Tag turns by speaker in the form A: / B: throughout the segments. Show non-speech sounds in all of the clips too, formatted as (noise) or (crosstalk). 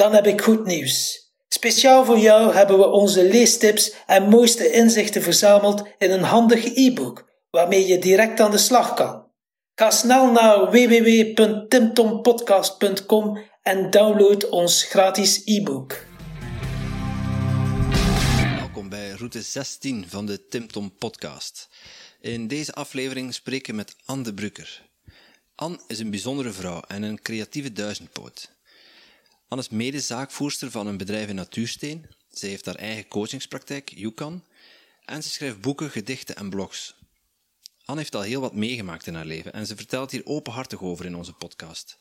A: Dan heb ik goed nieuws. Speciaal voor jou hebben we onze leestips en mooiste inzichten verzameld in een handig e-book waarmee je direct aan de slag kan. Ga snel naar www.timtompodcast.com en download ons gratis e-book.
B: Welkom bij route 16 van de Tim Tom Podcast. In deze aflevering spreken we met Anne de Brucker. Anne is een bijzondere vrouw en een creatieve duizendpoot. Anne is mede-zaakvoerster van een bedrijf in Natuursteen. Ze heeft haar eigen coachingspraktijk, Yukon, en ze schrijft boeken, gedichten en blogs. Anne heeft al heel wat meegemaakt in haar leven en ze vertelt hier openhartig over in onze podcast.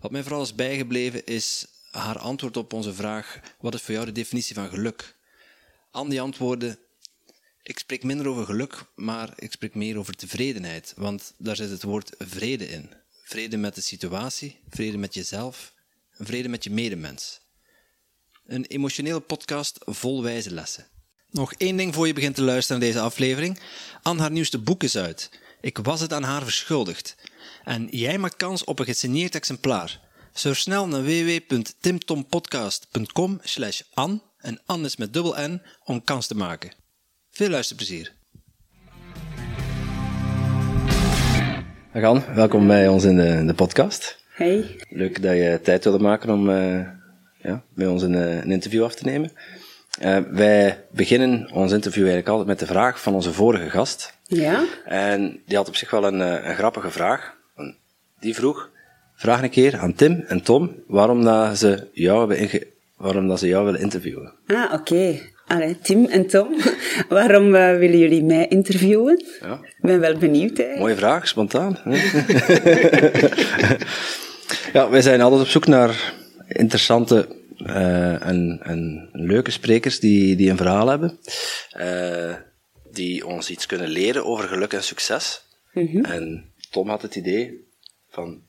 B: Wat mij vooral is bijgebleven is haar antwoord op onze vraag: wat is voor jou de definitie van geluk? Anne die antwoordde: ik spreek minder over geluk, maar ik spreek meer over tevredenheid, want daar zit het woord vrede in. Vrede met de situatie, vrede met jezelf, vrede met je medemens. Een emotionele podcast vol wijze lessen. Nog één ding voor je begint te luisteren naar deze aflevering. Anne haar nieuwste boek is uit. Ik was het aan haar verschuldigd. En jij maakt kans op een gesigneerd exemplaar. Surf snel naar www.timtompodcast.com slash Anne en Anne is met dubbel N om kans te maken. Veel luisterplezier. Gan, welkom bij ons in de, in de podcast.
C: Hey.
B: Leuk dat je tijd wilde maken om uh, ja, bij ons een, een, interview af te nemen. Uh, wij beginnen ons interview eigenlijk altijd met de vraag van onze vorige gast.
C: Ja.
B: En die had op zich wel een, een grappige vraag. Die vroeg, vraag een keer aan Tim en Tom waarom dat ze jou, hebben waarom dat ze jou willen interviewen.
C: Ah, oké. Okay. Allee, Tim en Tom, (laughs) waarom uh, willen jullie mij interviewen? Ja. Ik ben wel benieuwd. Hè?
B: Mooie vraag, spontaan. (laughs) ja, wij zijn altijd op zoek naar interessante uh, en, en, leuke sprekers die, die een verhaal hebben, uh, die ons iets kunnen leren over geluk en succes. Mm -hmm. En Tom had het idee van,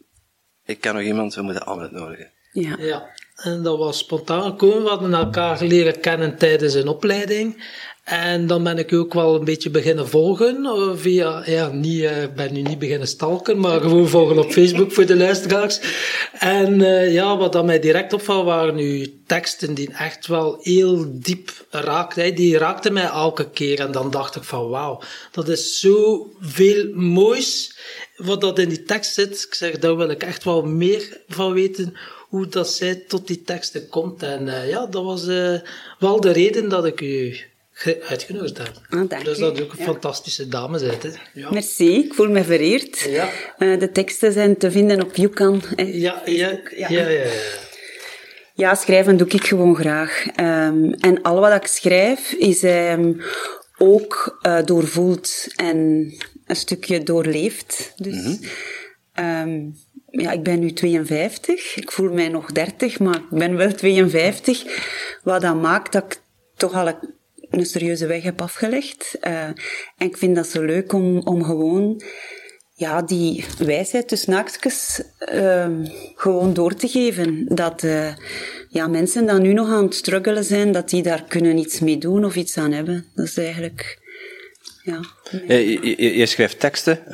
B: ik ken nog iemand, we moeten Anne uitnodigen.
A: Ja. ja. En dat was spontaan gekomen. We hadden elkaar leren kennen tijdens een opleiding. En dan ben ik ook wel een beetje beginnen volgen. Eh, via, ja, niet, uh, ben nu niet beginnen stalken, maar gewoon volgen op Facebook voor de luisteraars. En uh, ja, wat dan mij direct opvalt, waren nu teksten die echt wel heel diep raakten. Die raakten mij elke keer. En dan dacht ik van wauw, dat is zo veel moois wat dat in die tekst zit. Ik zeg, daar wil ik echt wel meer van weten hoe dat zij tot die teksten komt. En ja, dat was wel de reden dat ik u uitgenodigd heb.
C: Ah,
A: dus dat u ook een ja. fantastische dame bent. Hè.
C: Ja. Merci, ik voel me vereerd. Ja. Uh, de teksten zijn te vinden op Yukan.
A: Ja, ja, ja, ja, ja.
C: Ja, schrijven doe ik gewoon graag. Um, en al wat ik schrijf is um, ook uh, doorvoeld en een stukje doorleefd. Dus mm -hmm. um, ja, ik ben nu 52. Ik voel mij nog 30, maar ik ben wel 52. Wat dat maakt dat ik toch al een, een serieuze weg heb afgelegd. Uh, en ik vind dat zo leuk om, om gewoon ja, die wijsheid tussen naakjes uh, gewoon door te geven. Dat uh, ja, mensen die nu nog aan het struggelen zijn, dat die daar kunnen iets mee doen of iets aan hebben. Dat is eigenlijk... Ja,
B: je, je, je, schrijft teksten uh,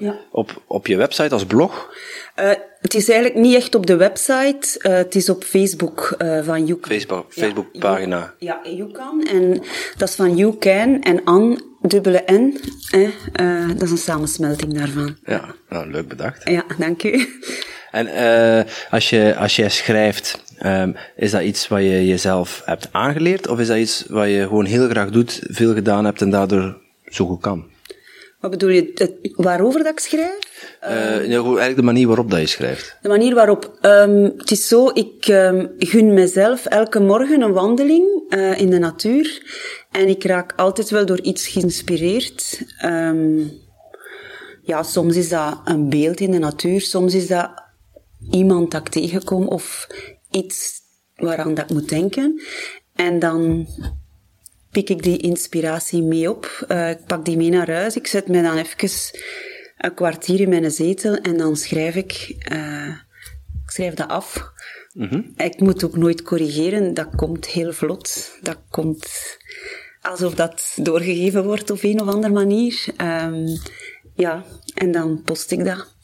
B: ja. op, op je website als blog.
C: Uh, het is eigenlijk niet echt op de website, uh, het is op Facebook van YouCan.
B: Facebook, Facebook pagina.
C: Ja, YouCan. En dat is van YouCan en An, dubbele N. Eh, dat is een samensmelting daarvan.
B: Ja, nou, leuk bedacht.
C: Ja, dank u.
B: En als, je, als jij schrijft, um, is dat iets wat je jezelf hebt aangeleerd? Of is dat iets wat je gewoon heel graag doet, veel gedaan hebt en daardoor zo goed kan?
C: Wat bedoel je, het, waarover dat ik schrijf?
B: Uh, eigenlijk de manier waarop dat je schrijft.
C: De manier waarop. Um, het is zo, ik um, gun mezelf elke morgen een wandeling uh, in de natuur. En ik raak altijd wel door iets geïnspireerd. Um, ja, soms is dat een beeld in de natuur, soms is dat iemand dat ik tegenkom of iets waaraan dat ik moet denken. En dan pik ik die inspiratie mee op. Uh, ik pak die mee naar huis. Ik zet mij dan even een kwartier in mijn zetel en dan schrijf ik, uh, ik schrijf dat af. Mm Ik moet ook nooit corrigeren. Dat komt heel vlot. Dat komt alsof dat doorgegeven wordt op een of andere manier. Um, ja, en dan post ik dat.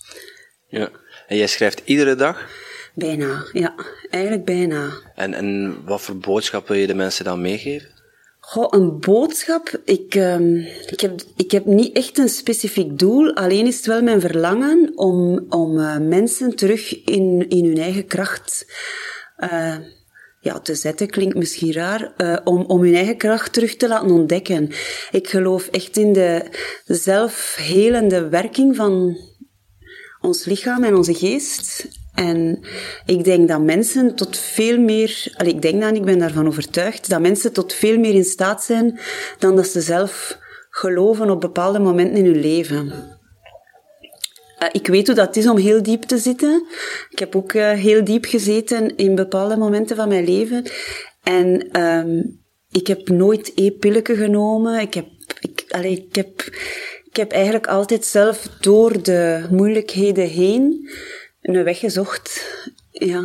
B: Ja. En jij schrijft iedere dag?
C: Bijna, ja. Eigenlijk bijna.
B: En, en wat voor boodschap wil je de mensen dan meegeven?
C: Goh, een boodschap. Ik, um, ik, heb, ik heb niet echt een specifiek doel. Alleen is het wel mijn verlangen om, om uh, mensen terug in, in hun eigen kracht uh, ja, te zetten. Klinkt misschien raar. Uh, om, om hun eigen kracht terug te laten ontdekken. Ik geloof echt in de zelfhelende werking van ons lichaam en onze geest. En ik denk dat mensen tot veel meer, ik denk dat ik ben daarvan overtuigd, dat mensen tot veel meer in staat zijn dan dat ze zelf geloven op bepaalde momenten in hun leven. Uh, ik weet hoe dat is om heel diep te zitten. Ik heb ook uh, heel diep gezeten in bepaalde momenten van mijn leven. En um, ik heb nooit e-pilletje genomen. Ik heb, ik, allee, ik heb, ik heb eigenlijk altijd zelf door de moeilijkheden heen een weg gezocht. Ja.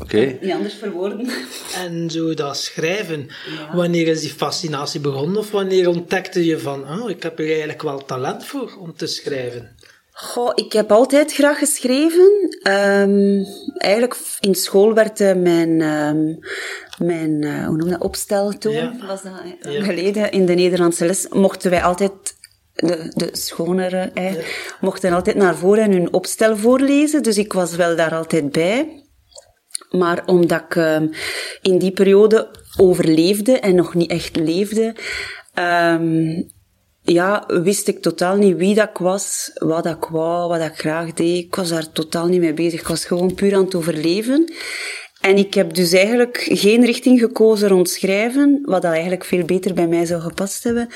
B: Oké. Okay.
C: Niet anders verwoorden.
A: En zo dat schrijven, wanneer is die fascinatie begonnen? Of wanneer ontdekte je van, oh, ik heb er eigenlijk wel talent voor om te schrijven?
C: Goh, ik heb altijd graag geschreven. Um, eigenlijk in school werd uh, mijn, um, mijn uh, hoe noem dat, opstel toen, ja. was dat ja. geleden, in de Nederlandse les, mochten wij altijd de, de schonere ja. mochten altijd naar voren en hun opstel voorlezen. Dus ik was wel daar altijd bij. Maar omdat ik uh, in die periode overleefde en nog niet echt leefde, um, ja, wist ik totaal niet wie dat ik was, wat ik wou, wat ik graag deed. Ik was daar totaal niet mee bezig. Ik was gewoon puur aan het overleven. En ik heb dus eigenlijk geen richting gekozen rond schrijven, wat dat eigenlijk veel beter bij mij zou gepast hebben.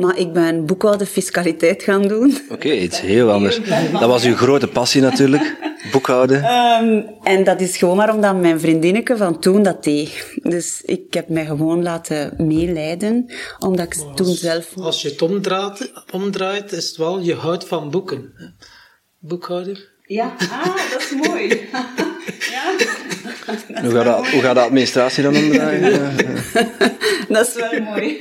C: Maar ik ben boekhouden fiscaliteit gaan doen.
B: Oké, iets heel anders. Dat was uw grote passie natuurlijk, boekhouden.
C: Um, en dat is gewoon maar omdat mijn vriendinneke van toen dat deed. Dus ik heb mij gewoon laten meeleiden, omdat ik als, toen zelf...
A: Als je het omdraait, omdraait, is het wel, je houdt van boeken. Boekhouder.
C: Ja, ah, dat is mooi. (laughs) ja.
B: Hoe gaat, dat, hoe gaat de administratie dan omdraaien? (laughs)
C: dat is wel mooi.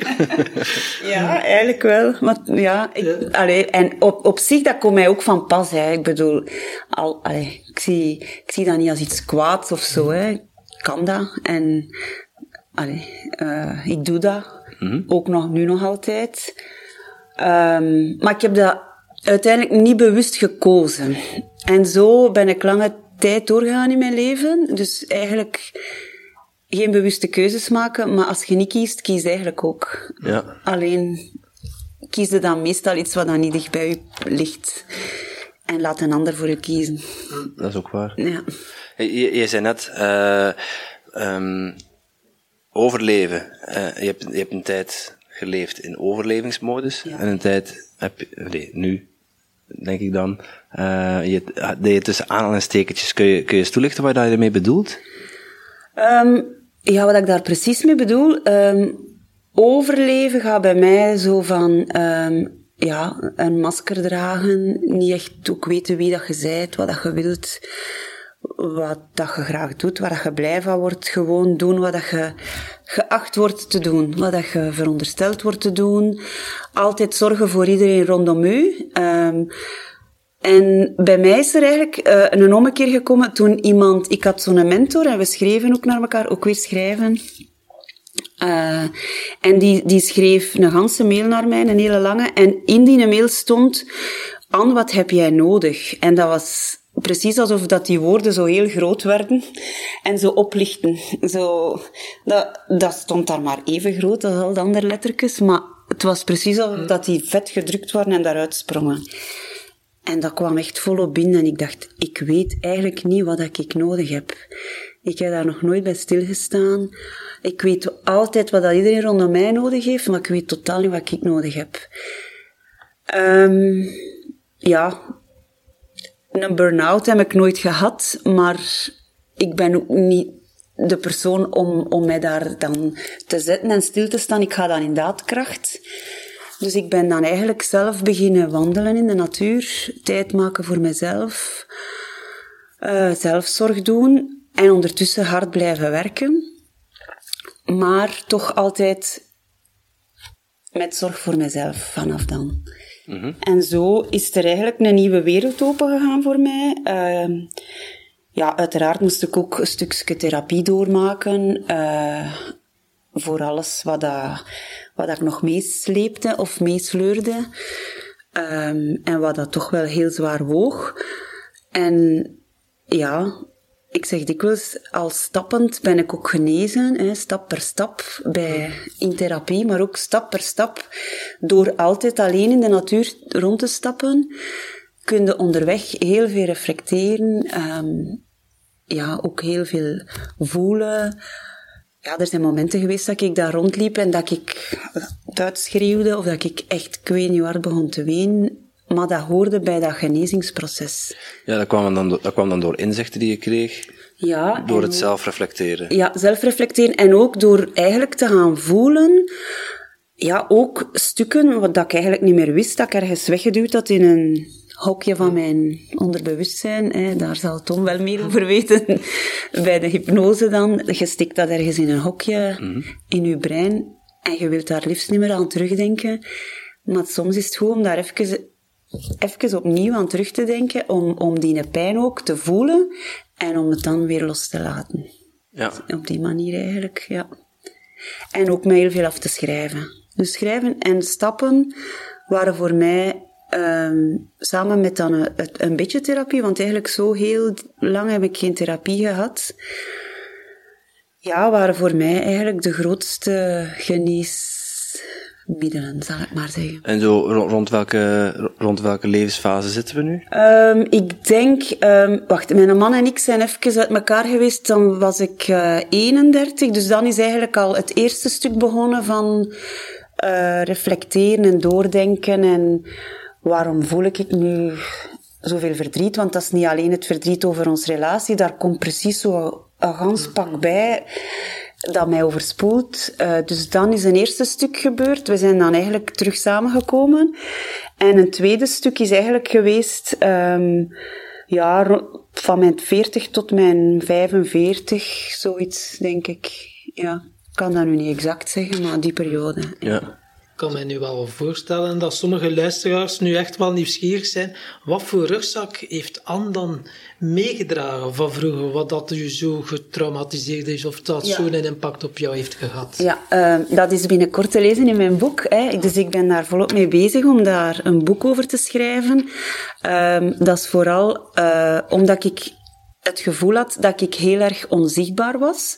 C: (laughs) ja, eigenlijk wel. Maar, ja, ik, allee, en op, op zich, dat komt mij ook van pas. Hè. Ik bedoel, al, allee, ik, zie, ik zie dat niet als iets kwaads of zo. Hè. Ik kan dat. En allee, uh, ik doe dat. Mm -hmm. Ook nog, nu nog altijd. Um, maar ik heb dat uiteindelijk niet bewust gekozen. En zo ben ik lange tijd doorgegaan in mijn leven. Dus eigenlijk geen bewuste keuzes maken, maar als je niet kiest, kies eigenlijk ook.
B: Ja.
C: Alleen kies je dan meestal iets wat dan niet dicht bij je ligt. En laat een ander voor je kiezen.
B: Dat is ook waar.
C: Ja.
B: Je, je zei net, uh, um, overleven. Uh, je, hebt, je hebt een tijd geleefd in overlevingsmodus. Ja. En een tijd heb je, nee, nu, denk ik dan, uh, je, deed je tussen aanhalingstekentjes. Kun je, kun je eens toelichten wat je ermee bedoelt?
C: Um, ja, wat ik daar precies mee bedoel, um, overleven gaat bij mij zo van, um, ja, een masker dragen, niet echt ook weten wie dat je bent, wat dat je wilt, wat dat je graag doet, waar dat je blij van wordt, gewoon doen wat dat je geacht wordt te doen, wat dat je verondersteld wordt te doen, altijd zorgen voor iedereen rondom u. Um, en bij mij is er eigenlijk uh, een ommekeer gekomen toen iemand, ik had zo'n mentor en we schreven ook naar elkaar, ook weer schrijven. Uh, en die, die schreef een ganse mail naar mij, een hele lange. En in die mail stond, Anne, wat heb jij nodig? En dat was precies alsof dat die woorden zo heel groot werden en zo oplichten. Zo, dat, dat stond daar maar even groot als al de andere lettertjes, maar het was precies alsof dat die vet gedrukt waren en daaruit sprongen. En dat kwam echt volop binnen en ik dacht, ik weet eigenlijk niet wat ik nodig heb. Ik heb daar nog nooit bij stilgestaan. Ik weet altijd wat dat iedereen rondom mij nodig heeft, maar ik weet totaal niet wat ik nodig heb. Um, ja, een burn-out heb ik nooit gehad, maar ik ben ook niet de persoon om, om mij daar dan te zetten en stil te staan. Ik ga dan in daadkracht. Dus ik ben dan eigenlijk zelf beginnen wandelen in de natuur, tijd maken voor mezelf, uh, zelfzorg doen en ondertussen hard blijven werken. Maar toch altijd met zorg voor mezelf vanaf dan. Mhm. En zo is er eigenlijk een nieuwe wereld opengegaan voor mij. Uh, ja, uiteraard moest ik ook een stukje therapie doormaken. Uh, voor alles wat, dat, wat dat nog meesleepte of meesleurde. Um, en wat dat toch wel heel zwaar woog. En ja, ik zeg dikwijls, al stappend ben ik ook genezen, hè, stap per stap bij, in therapie, maar ook stap per stap. Door altijd alleen in de natuur rond te stappen, kun je onderweg heel veel reflecteren, um, ja, ook heel veel voelen. Ja, er zijn momenten geweest dat ik daar rondliep en dat ik uitschreeuwde of dat ik echt, ik weet niet waar, begon te wenen. Maar dat hoorde bij dat genezingsproces.
B: Ja, dat kwam dan, dat kwam dan door inzichten die je kreeg? Ja. Door het zelf reflecteren?
C: Ja, zelf reflecteren en ook door eigenlijk te gaan voelen ja, ook stukken wat ik eigenlijk niet meer wist, dat ik ergens weggeduwd had in een hokje van mijn onderbewustzijn. Hè. Daar zal Tom wel meer over weten. (laughs) Bij de hypnose dan. Je stikt dat ergens in een hokje mhm. in je brein en je wilt daar liefst niet meer aan terugdenken. Maar soms is het goed om daar even, even opnieuw aan terug te denken, om, om die pijn ook te voelen en om het dan weer los te laten. Ja. Op die manier eigenlijk, ja. En ook mij heel veel af te schrijven. Dus schrijven en stappen waren voor mij um, samen met dan een, een, beetje therapie, want eigenlijk zo heel lang heb ik geen therapie gehad. Ja, waren voor mij eigenlijk de grootste geneesmiddelen, zal ik maar zeggen.
B: En zo rond welke, rond welke levensfase zitten we nu?
C: Um, ik denk, um, wacht, mijn man en ik zijn even uit elkaar geweest, dan was ik uh, eh, 31, dus dan is eigenlijk al het eerste stuk begonnen van uh, reflecteren en doordenken en waarom voel ik nu zoveel verdriet? Want dat is niet alleen het verdriet over onze relatie, daar komt precies zo een gans pak bij dat mij overspoelt. Uh, dus dan is een eerste stuk gebeurd. We zijn dan eigenlijk terug samengekomen. En een tweede stuk is eigenlijk geweest, um, ja, van mijn 40 tot mijn 45, zoiets, denk ik. Ja, ik kan dat nu niet exact zeggen, maar die periode.
B: Ja
A: kan mij nu wel voorstellen dat sommige luisteraars nu echt wel nieuwsgierig zijn. Wat voor rugzak heeft Anne dan meegedragen van vroeger? Wat dat u zo getraumatiseerd is of dat ja. zo'n impact op jou heeft gehad?
C: Ja, uh, dat is binnenkort te lezen in mijn boek. Hè. Dus ik ben daar volop mee bezig om daar een boek over te schrijven. Uh, dat is vooral uh, omdat ik het gevoel had dat ik heel erg onzichtbaar was.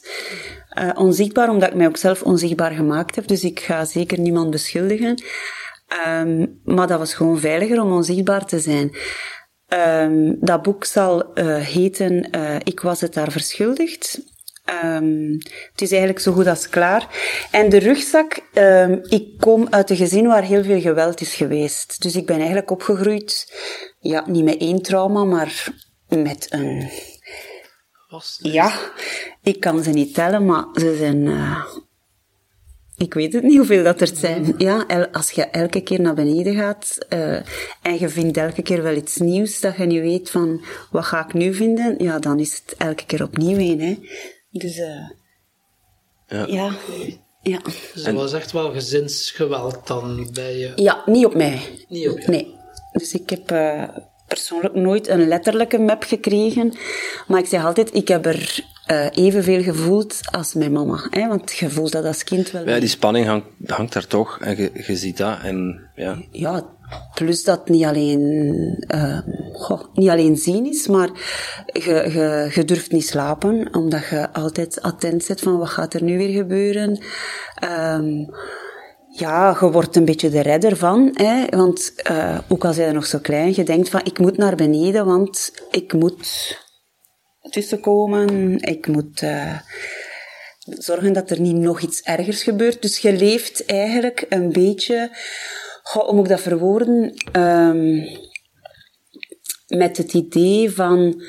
C: Uh, onzichtbaar omdat ik mij ook zelf onzichtbaar gemaakt heb, dus ik ga zeker niemand beschuldigen. Um, maar dat was gewoon veiliger om onzichtbaar te zijn. Um, dat boek zal uh, heten uh, Ik was het daar verschuldigd. Um, het is eigenlijk zo goed als klaar. En de rugzak, ik kom uit een gezin waar heel veel geweld is geweest. Dus ik ben eigenlijk opgegroeid, ja, niet met één trauma, maar met een ja, ik kan ze niet tellen, maar ze zijn... Uh, ik weet het niet hoeveel dat er zijn. Ja, als je elke keer naar beneden gaat uh, en je vindt elke keer wel iets nieuws dat je niet weet van wat ga ik nu vinden, ja, dan is het elke keer opnieuw een. Hè. Dus uh, ja. ja. ja.
A: Dus was echt wel gezinsgeweld dan bij je?
C: Ja, niet op mij.
A: Niet op jou?
C: Nee. Dus ik heb persoonlijk nooit een letterlijke map gekregen. Maar ik zeg altijd, ik heb er uh, evenveel gevoeld als mijn mama. Hè? Want je voelt dat als kind wel.
B: Ja, die spanning hangt, hangt daar toch. En je, je ziet dat. En, ja.
C: ja, plus dat niet alleen, uh, goh, niet alleen zien is, maar je, je, je durft niet slapen. Omdat je altijd attent zit van wat gaat er nu weer gebeuren. Um, ja, je wordt een beetje de redder van. Hè? Want uh, ook al zijn je nog zo klein, je denkt van ik moet naar beneden, want ik moet tussenkomen. Ik moet uh, zorgen dat er niet nog iets ergers gebeurt. Dus je leeft eigenlijk een beetje, goh, hoe moet ik dat verwoorden, um, met het idee van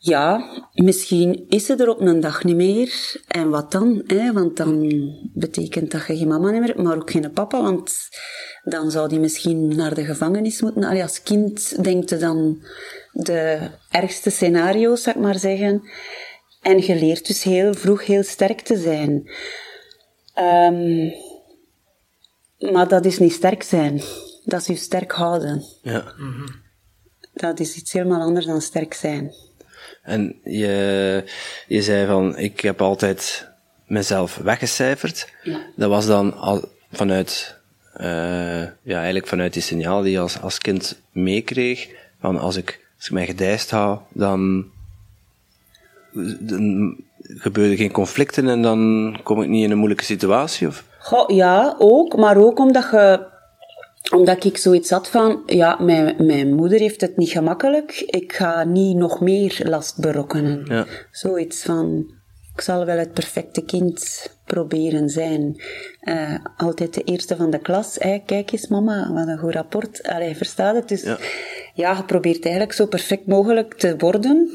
C: ja, misschien is ze er op een dag niet meer. En wat dan? Hè? Want dan betekent dat je geen mama meer hebt, maar ook geen papa. Want dan zou die misschien naar de gevangenis moeten. Allee, als kind denkt je dan de ergste scenario's, zou ik maar zeggen. En je leert dus heel vroeg heel sterk te zijn. Um, maar dat is niet sterk zijn. Dat is je sterk houden.
B: Ja.
C: Dat is iets helemaal anders dan sterk zijn.
B: En je, je zei van, ik heb altijd mezelf weggecijferd.
C: Ja.
B: Dat was dan al vanuit, uh, ja, eigenlijk vanuit die signaal die je als, als kind meekreeg. Van als ik, als ik mij gedijst hou, dan, dan gebeuren geen conflicten en dan kom ik niet in een moeilijke situatie? Of?
C: Goh, ja, ook. Maar ook omdat je omdat ik zoiets had van, ja, mijn, mijn moeder heeft het niet gemakkelijk, ik ga niet nog meer last berokkenen.
B: Ja.
C: Zoiets van, ik zal wel het perfecte kind proberen zijn. Uh, altijd de eerste van de klas. Hey, kijk eens, mama, wat een goed rapport. Allee, verstaat het? Dus
B: Ja.
C: ja, je probeert eigenlijk zo perfect mogelijk te worden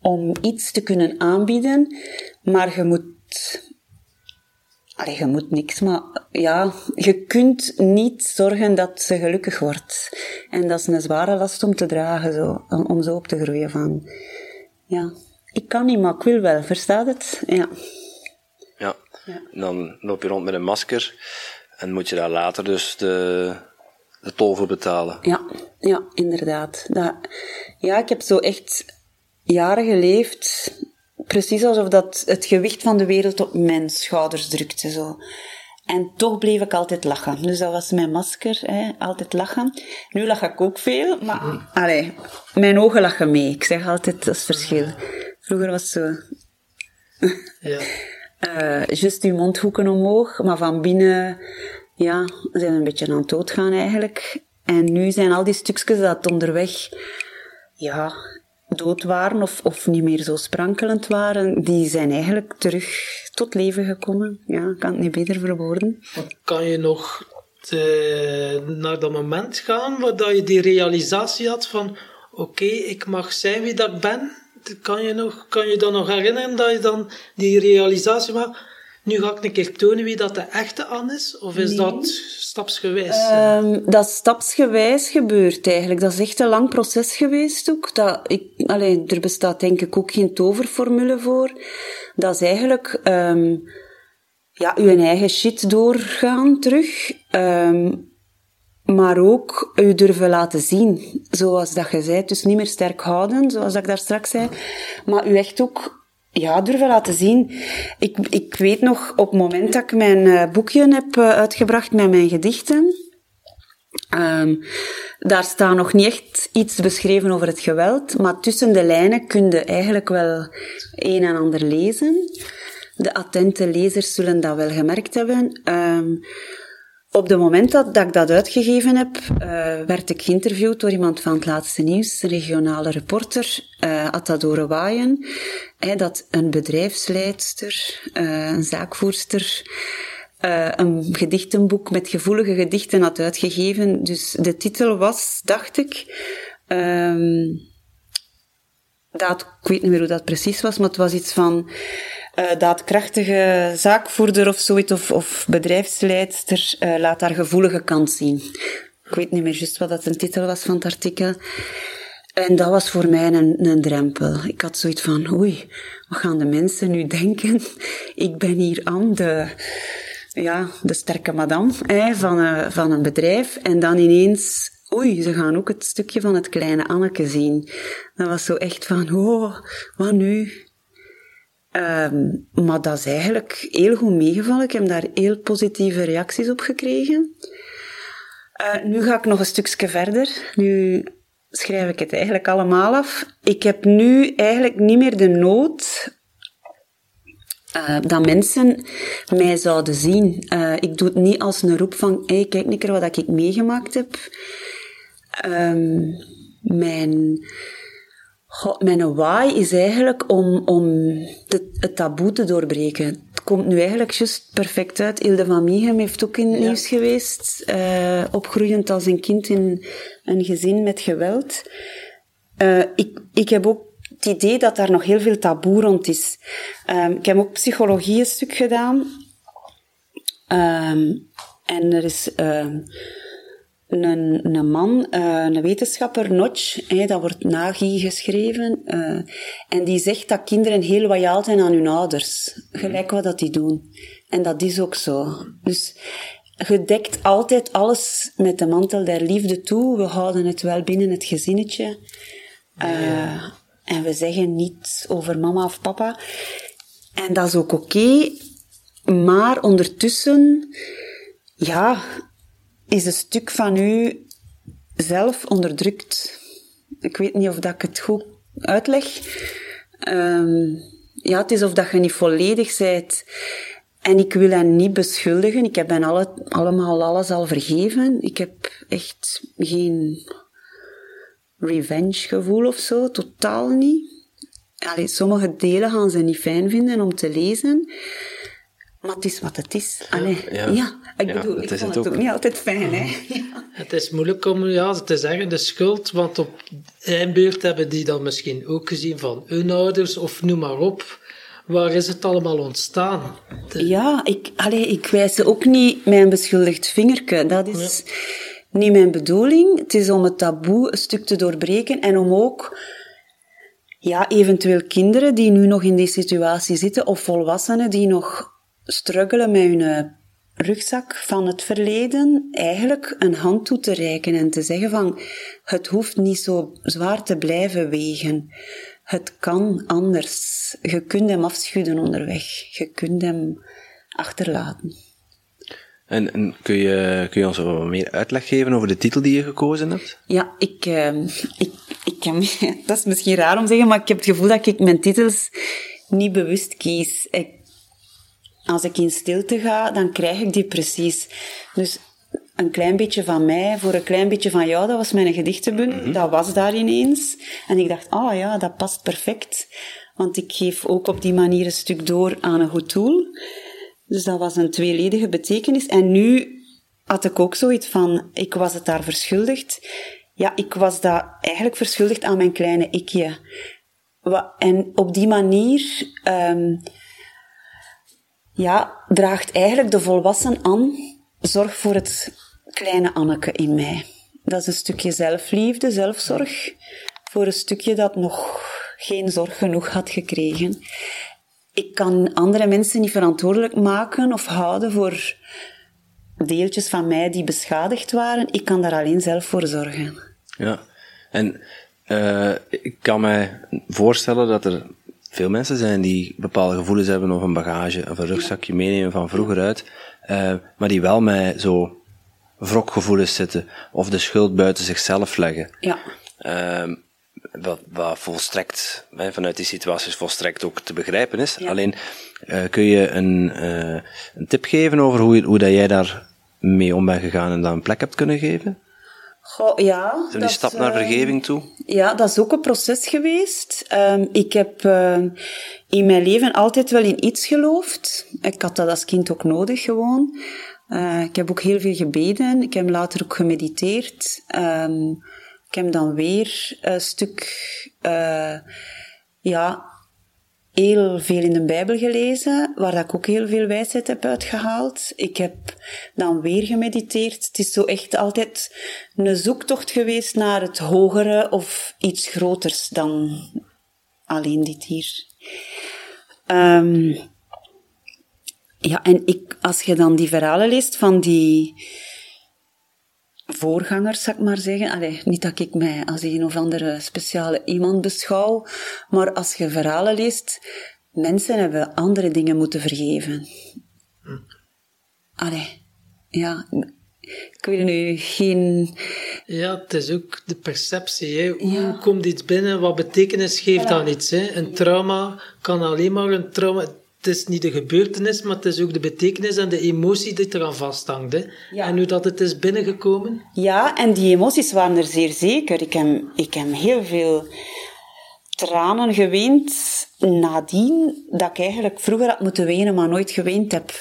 C: om iets te kunnen aanbieden, maar je moet Allee, je moet niks, maar ja, je kunt niet zorgen dat ze gelukkig wordt. En dat is een zware last om te dragen, zo, om, om zo op te groeien van, ja, ik kan niet, maar ik wil wel, verstaat het? Ja.
B: Ja.
C: Ja.
B: En dan loop je rond met een masker en moet je daar later dus de, de tol voor betalen.
C: Ja, ja, inderdaad. Dat, ja, ik heb zo echt jaren geleefd, precies alsof dat het gewicht van de wereld op mijn schouders drukte. Zo. En toch bleef ik altijd lachen. Dus dat was mijn masker, hè, altijd lachen. Nu lach ik ook veel, maar allee, mijn ogen lachen mee. Ik zeg altijd, dat is het verschil. Vroeger was het zo,
A: Ja. (laughs)
C: eh juist uw mondhoeken omhoog, maar van binnen, ja, zijn we een beetje aan het doodgaan eigenlijk. En nu zijn al die stukjes dat onderweg, ja, dood waren of, of niet meer zo sprankelend waren, die zijn eigenlijk terug tot leven gekomen. Ja, ik kan het niet beter verwoorden.
A: Kan je nog de- naar dat moment gaan waar je die realisatie had van oké, ik mag zijn wie dat ik ben? Kan je, nog, kan je dan nog herinneren dat je dan die realisatie maakt? Nu ga ik een keer tonen wie dat de echte Anne is? Of is dat stapsgewijs?
C: Ehm, dat stapsgewijs gebeurd eigenlijk. Dat is echt een lang proces geweest ook. Dat ik, allee, er bestaat denk ik ook geen toverformule voor. Dat is eigenlijk ehm, ja, uw eigen shit doorgaan terug. Ehm, maar ook u durven laten zien, zoals dat je zei. Dus niet meer sterk houden, zoals dat ik daar straks zei. Maar u echt ook ja, durven laten zien. Ik, ik weet nog, op het moment dat ik mijn eh, boekje heb eh, uitgebracht met mijn gedichten, ehm, daar staat nog niet echt iets beschreven over het geweld, maar tussen de lijnen kun je eigenlijk wel een en ander lezen. De attente lezers zullen dat wel gemerkt hebben. Ehm, op het moment dat, dat ik dat uitgegeven heb, eh, werd ik geïnterviewd door iemand van het laatste nieuws, een regionale reporter, eh Atadore Waaien, dat een bedrijfsleidster, eh, een zaakvoerster, een gedichtenboek met gevoelige gedichten had uitgegeven. Dus de titel was, dacht ik, ehm, daad, ik weet niet meer hoe dat precies was, maar het was iets van daadkrachtige zaakvoerder of zoiets, of, of bedrijfsleidster, eh, laat haar gevoelige kant zien. Ik weet niet meer juist wat dat een titel was van het artikel. En dat was voor mij een, een drempel. Ik had zoiets van, oei, wat gaan de mensen nu denken? (laughs) Ik ben hier aan de, ja, de sterke madame hè, van, een, van een bedrijf. En dan ineens, oei, ze gaan ook het stukje van het kleine Anneke zien. Dat was zo echt van, oh, wat nu? Ehm, maar dat is eigenlijk heel goed meegevallen. Ik heb daar heel positieve reacties op gekregen. Eh, nu ga ik nog een stukje verder. Nu schrijf ik het eigenlijk allemaal af. Ik heb nu eigenlijk niet meer de nood eh, dat mensen mij zouden zien. Eh, ik doe het niet als een roep van, hey, kijk een wat ik meegemaakt heb. Ehm, mijn, mijn why is eigenlijk om, om het taboe te doorbreken. Het komt nu eigenlijk juist perfect uit. Hilde van Mieghem heeft ook in het nieuws geweest, eh, opgroeiend als een kind in een gezin met geweld. Eh, ik, ik heb ook het idee dat daar nog heel veel taboe rond is. Ehm, ik heb ook psychologie een stuk gedaan. Ehm, en er is ehm, een, een man, uh, een wetenschapper, Notch, hè, dat wordt Nagi geschreven, uh, en die zegt dat kinderen heel loyaal zijn aan hun ouders. Gelijk wat dat die doen. En dat is ook zo. Dus je dekt altijd alles met de mantel der liefde toe. We houden het wel binnen het gezinnetje. Uh, en we zeggen niets over mama of papa. En dat is ook oké. maar ondertussen, ja, is een stuk van u zelf onderdrukt. Ik weet niet of dat ik het goed uitleg. Um, ja, het is of dat je niet volledig bent. En ik wil hen niet beschuldigen. Ik heb hen alle, allemaal alles al vergeven. Ik heb echt geen revenge gevoel of zo. Totaal niet. Allee, sommige delen gaan ze niet fijn vinden om te lezen. Maar het is wat het is. Allee, ja, ja. Ik bedoel, ik vond het ook. niet altijd fijn, hè. Ja. (laughs)
A: Het is moeilijk om ja, te zeggen, de schuld, want op beurt hebben die dan misschien ook gezien van hun ouders, of noem maar op. Waar is het allemaal ontstaan?
C: Ja, ik, allee, ik wijs ook niet mijn beschuldigd vingerke. Dat is niet mijn bedoeling. Het is om het taboe een stuk te doorbreken en om ook ja, eventueel kinderen die nu nog in die situatie zitten, of volwassenen die nog struggelen met hun eh, rugzak van het verleden, eigenlijk een hand toe te reiken en te zeggen van, het hoeft niet zo zwaar te blijven wegen. Het kan anders. Je kunt hem afschudden onderweg. Je kunt hem achterlaten.
B: En, en, kun, je, kun je ons wat meer uitleg geven over de titel die je gekozen hebt?
C: Ja, ik, uh, ik, ik (laughs) dat is misschien raar om te zeggen, maar ik heb het gevoel dat ik mijn titels niet bewust kies. Ik, als ik in stilte ga, dan krijg ik die precies. Dus een klein beetje van mij voor een klein beetje van jou, dat was mijn gedichtenbundel. Mhm. Dat was daar ineens. En ik dacht, ah oh ja, dat past perfect. Want ik geef ook op die manier een stuk door aan een goed doel. Dus dat was een tweeledige betekenis. En nu had ik ook zoiets van, ik was het daar verschuldigd. Ja, ik was dat eigenlijk verschuldigd aan mijn kleine ikje. En op die manier, um, ja, draagt eigenlijk de volwassen aan zorg voor het kleine Anneke in mij. Dat is een stukje zelfliefde, zelfzorg, voor een stukje dat nog geen zorg genoeg had gekregen ik kan andere mensen niet verantwoordelijk maken of houden voor deeltjes van mij die beschadigd waren. Ik kan daar alleen zelf voor zorgen.
B: Ja, en uh, ik kan mij voorstellen dat er veel mensen zijn die bepaalde gevoelens hebben of een bagage of een rugzakje meenemen van vroeger uit, uh, maar die wel met zo wrokgevoelens zitten of de schuld buiten zichzelf leggen.
C: Ja.
B: Uh, wat, wat volstrekt, hè, vanuit die situaties volstrekt ook te begrijpen is. Alleen, uh, kun je een, uh, een tip geven over hoe, hoe dat jij daar mee om bent gegaan en dat een plek hebt kunnen geven?
C: Goh, ja.
B: Is die stap naar ehm, vergeving toe?
C: Ja, dat is ook een proces geweest. Um, ik heb uh, in mijn leven altijd wel in iets geloofd. Ik had dat als kind ook nodig, gewoon. Uh, ik heb ook heel veel gebeden. Ik heb later ook gemediteerd. Um, ik heb dan weer een stuk, uh, ja, heel veel in de Bijbel gelezen, waar ik ook heel veel wijsheid heb uitgehaald. Ik heb dan weer gemediteerd. Het is zo echt altijd een zoektocht geweest naar het hogere of iets groters dan alleen dit hier. Um, ja, en ik, als je dan die verhalen leest van die voorgangers, zou ik maar zeggen. Allee, niet dat ik mij als een of andere speciale iemand beschouw, maar als je verhalen leest, mensen hebben andere dingen moeten vergeven. Allee, ja, ik wil nu geen...
A: Ja, het is ook de perceptie. Hè. Hoe komt iets binnen? Wat betekenis geeft ja. iets? Hè? Een trauma kan alleen maar een trauma het is niet de gebeurtenis, maar het is ook de betekenis en de emotie die eraan vasthangt. Hè? En hoe dat het is binnengekomen?
C: Ja, en die emoties waren er zeer zeker. Ik heb, ik heb heel veel tranen geweend nadien dat ik eigenlijk vroeger had moeten wenen, maar nooit geweend heb.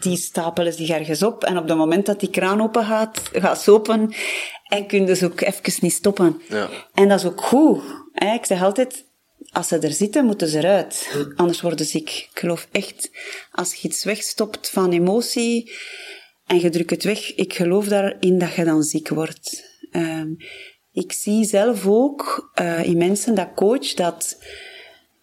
C: Die stapelen zich ergens op en op het moment dat die kraan open gaat, gaat ze open en kun je dus ook even niet stoppen. Ja. En dat is ook goed. Hè? Ik zeg altijd, als ze er zitten, moeten ze eruit. Anders worden ze ziek. Ik geloof echt, als je iets wegstopt van emotie en je drukt het weg, ik geloof daarin dat je dan ziek wordt. Ehm, ik zie zelf ook uh, in mensen dat coach dat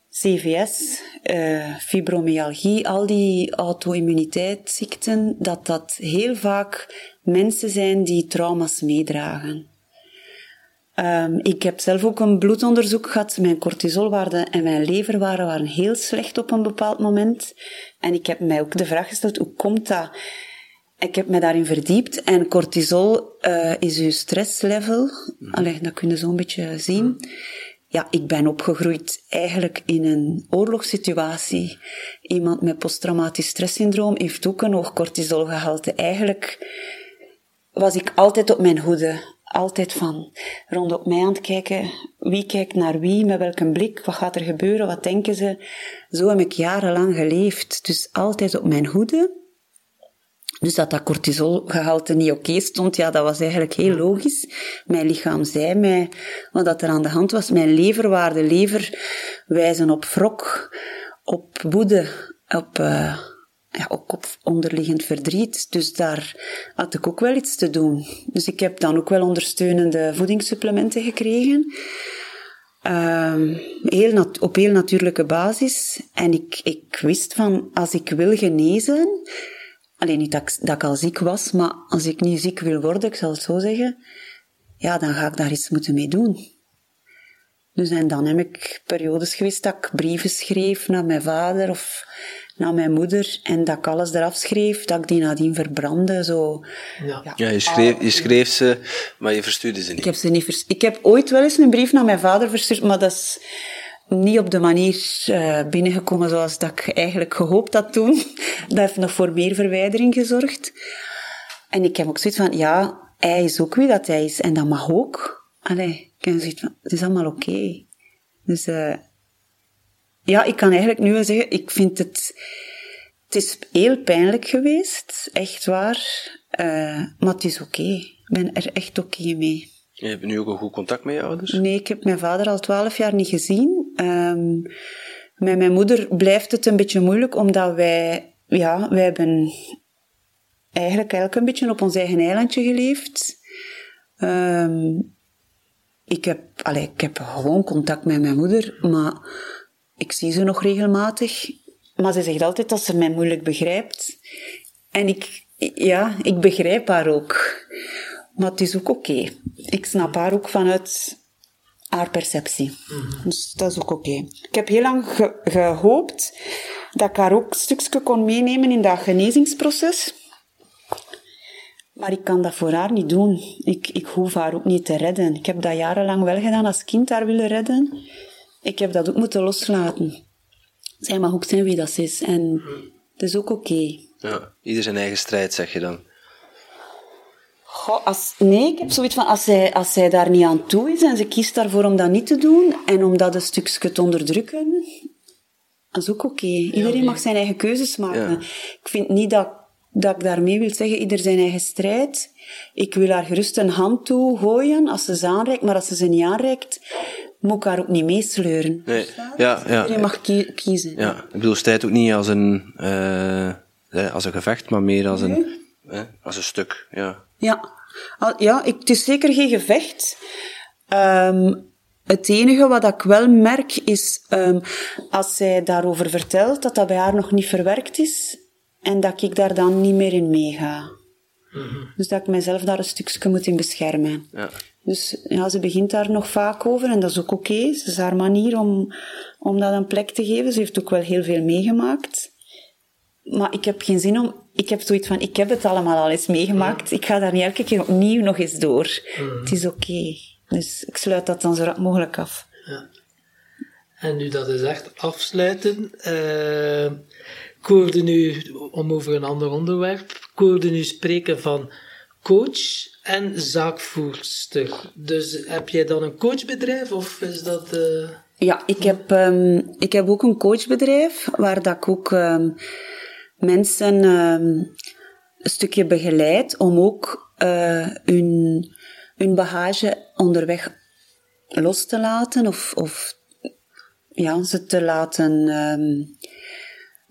C: CVS, uh, fibromyalgie, al die auto-immuniteitsziekten, dat dat heel vaak mensen zijn die trauma's meedragen. Um, ik heb zelf ook een bloedonderzoek gehad. Mijn cortisolwaarden en mijn leverwaarden waren heel slecht op een bepaald moment. En ik heb mij ook de vraag gesteld, hoe komt dat? Ik heb me daarin verdiept en cortisol uh, is uw stresslevel. Mm. Allee, dat kun je zo een beetje zien. Ja, ik ben opgegroeid eigenlijk in een oorlogssituatie. Iemand met posttraumatisch stresssyndroom heeft ook een hoog cortisolgehalte. Eigenlijk was ik altijd op mijn hoede. Altijd van rondom mij aan het kijken. Wie kijkt naar wie, met welke blik, wat gaat er gebeuren, wat denken ze. Zo heb ik jarenlang geleefd. Dus altijd op mijn hoede. Dus dat dat cortisolgehalte niet oké stond, ja, dat was eigenlijk heel logisch. Mijn lichaam zei mij wat er aan de hand was. Mijn leverwaarde, lever wijzen op wrok, op woede, op, uh, ja, ook op onderliggend verdriet. Dus daar had ik ook wel iets te doen. Dus ik heb dan ook wel ondersteunende voedingssupplementen gekregen. Um, heel op heel natuurlijke basis. En ik, ik wist van, als ik wil genezen, alleen niet dat ik, dat ik al ziek was, maar als ik niet ziek wil worden, ik zal het zo zeggen, ja, dan ga ik daar iets moeten mee doen. Dus en dan heb ik periodes geweest dat ik brieven schreef naar mijn vader of naar mijn moeder en dat ik alles eraf schreef, dat ik die nadien verbrandde. Zo.
B: Ja, ja. je, schreef, je schreef ze, maar je verstuurde ze niet.
C: Ik heb ze niet vers Ik heb ooit wel eens een brief naar mijn vader verstuurd, maar dat is niet op de manier uh, binnengekomen zoals dat ik eigenlijk gehoopt had toen. (laughs) Dat heeft nog voor meer verwijdering gezorgd. En ik heb ook zoiets van, ja, hij is ook wie dat hij is. En dat mag ook. Allee, ik heb zoiets van, het is allemaal oké. Okay. Dus... Uh, ja, ik kan eigenlijk nu wel zeggen, ik vind het... Het is heel pijnlijk geweest, echt waar. Uh, maar het is oké. Ik ben er echt oké mee.
B: Je hebt nu ook een goed contact met je ouders?
C: Nee, ik heb mijn vader al twaalf jaar niet gezien. Um, met mijn moeder blijft het een beetje moeilijk, omdat wij... Ja, wij hebben eigenlijk elk een beetje op ons eigen eilandje geleefd. Um, ik, heb, allee, ik heb gewoon contact met mijn moeder, maar ik zie ze nog regelmatig, maar ze zegt altijd dat ze mij moeilijk begrijpt. En ik, ja, ik begrijp haar ook. Maar het is ook oké. Ik snap haar ook vanuit haar perceptie. Mhm. Dus dat is ook oké. Ik heb heel lang gehoopt dat ik haar ook een stukje kon meenemen in dat genezingsproces. Maar ik kan dat voor haar niet doen. Ik, ik hoef haar ook niet te redden. Ik heb dat jarenlang wel gedaan als kind haar willen redden ik heb dat ook moeten loslaten. Zij mag ook zijn wie dat is. En het is ook oké.
B: Ja, ieder zijn eigen strijd, zeg je dan.
C: Goh, als, nee, ik heb zoiets van, als zij, als zij daar niet aan toe is en ze kiest daarvoor om dat niet te doen en om dat een stukje te onderdrukken, dat is ook oké. Iedereen mag zijn eigen keuzes maken. Ik vind niet dat, dat ik daarmee wil zeggen, ieder zijn eigen strijd. Ik wil haar gerust een hand toe gooien als ze ze aanreikt, maar als ze ze niet aanreikt, moet ik haar ook niet meesleuren.
B: Nee, ja, ja.
C: Je mag kiezen.
B: Ja, ik bedoel, strijd ook niet als een, uh, als een gevecht, maar meer als een, als een stuk, ja.
C: Ja, ja ik, het is zeker geen gevecht. Um, het enige wat ik wel merk is, um, als zij daarover vertelt, dat dat bij haar nog niet verwerkt is, en dat ik daar dan niet meer in meega. Mm -hmm. Dus dat ik mezelf daar een stukje moet in beschermen. Ja. Dus ja, ze begint daar nog vaak over en dat is ook oké. Okay. Het is haar manier om, om dat een plek te geven. Ze heeft ook wel heel veel meegemaakt. Maar ik heb geen zin om... Ik heb zoiets van, ik heb het allemaal al eens meegemaakt. Ik ga daar niet elke keer opnieuw nog eens door. Mm. Het is oké. Dus ik sluit dat dan zo rap mogelijk af. Ja.
A: En nu dat is echt afsluiten... Uh, ik hoorde nu, om over een ander onderwerp, ik hoorde nu spreken van coach en zaakvoerster. Dus heb jij dan een coachbedrijf of is dat... Uh...
C: Ja, ik heb, um, ik heb ook een coachbedrijf waar dat ik ook um, mensen um, een stukje begeleid om ook uh, hun, hun bagage onderweg los te laten of, of ja, ze te laten ehm,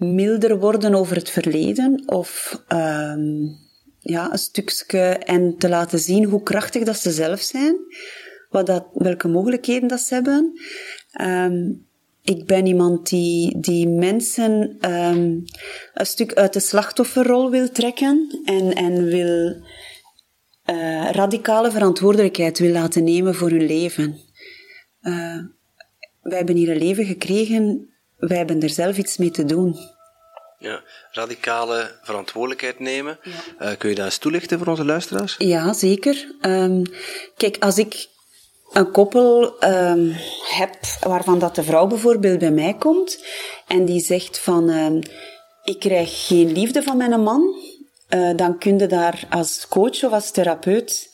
C: milder worden over het verleden of ehm, ja, een stukje en te laten zien hoe krachtig dat ze zelf zijn, wat dat, welke mogelijkheden dat ze hebben. Ehm, ik ben iemand die, die mensen um, een stuk uit de slachtofferrol wil trekken en, en wil uh, radicale verantwoordelijkheid wil laten nemen voor hun leven. Uh, wij hebben hier een leven gekregen, wij hebben er zelf iets mee te doen.
B: Ja, radicale verantwoordelijkheid nemen. Ja. Uh, kun je dat eens toelichten voor onze luisteraars?
C: Ja, zeker. Um, kijk, als ik een koppel um, heb waarvan dat de vrouw bijvoorbeeld bij mij komt en die zegt van um, ik krijg geen liefde van mijn man, uh, dan kun je daar als coach of als therapeut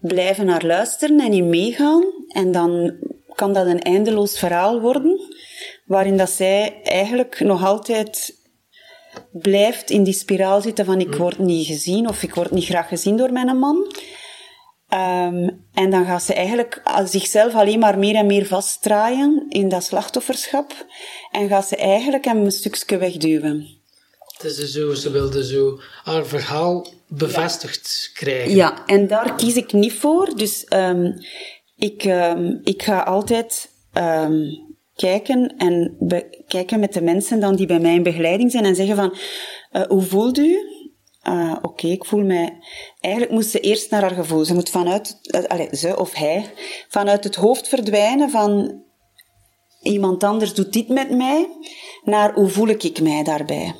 C: blijven naar luisteren en in meegaan en dan kan dat een eindeloos verhaal worden waarin dat zij eigenlijk nog altijd blijft in die spiraal zitten van ik word niet gezien of ik word niet graag gezien door mijn man. Um, en dan gaat ze eigenlijk zichzelf alleen maar meer en meer vastdraaien in dat slachtofferschap. En gaat ze eigenlijk hem een stukje wegduwen.
A: Het is dus zo, ze wilde zo haar verhaal bevestigd krijgen.
C: Ja, en daar kies ik niet voor. Dus um, ik, um, ik ga altijd kijken en kijken met de mensen dan die bij mij in begeleiding zijn en zeggen van, uh, hoe voelt u? Uh, Oké, ik voel mij... Eigenlijk moest ze eerst naar haar gevoel. Ze moet vanuit... Uh, allez, ze of hij. Vanuit het hoofd verdwijnen van... Iemand anders doet dit met mij. Naar hoe voel ik mij daarbij.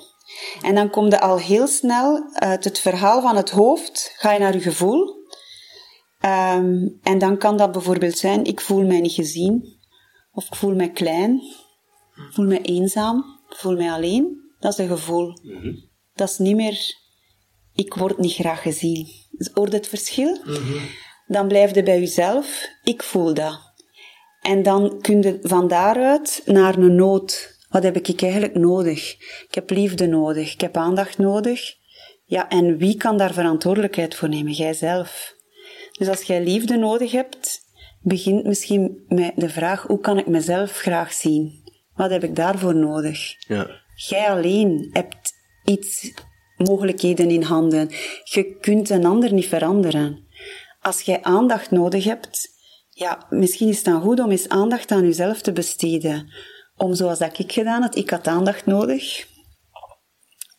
C: En dan kom je al heel snel uit het verhaal van het hoofd. Ga je naar je gevoel. Um, en dan kan dat bijvoorbeeld zijn... Ik voel mij niet gezien. Of ik voel mij klein. Ik voel me eenzaam. Ik voel mij alleen. Dat is een gevoel. Mm -hmm. Dat is niet meer ik word niet graag gezien. Hoort het verschil? Mm -hmm. Dan blijf je bij jezelf, ik voel dat. En dan kun je van daaruit naar een nood. Wat heb ik eigenlijk nodig? Ik heb liefde nodig, ik heb aandacht nodig. Ja, en wie kan daar verantwoordelijkheid voor nemen? Jijzelf. Dus als jij liefde nodig hebt, begint misschien met de vraag, hoe kan ik mezelf graag zien? Wat heb ik daarvoor nodig? Ja. Jij alleen hebt iets mogelijkheden in handen. Je kunt een ander niet veranderen. Als jij aandacht nodig hebt, ja, misschien is het dan goed om eens aandacht aan jezelf te besteden. Om zoals dat ik gedaan had, ik had aandacht nodig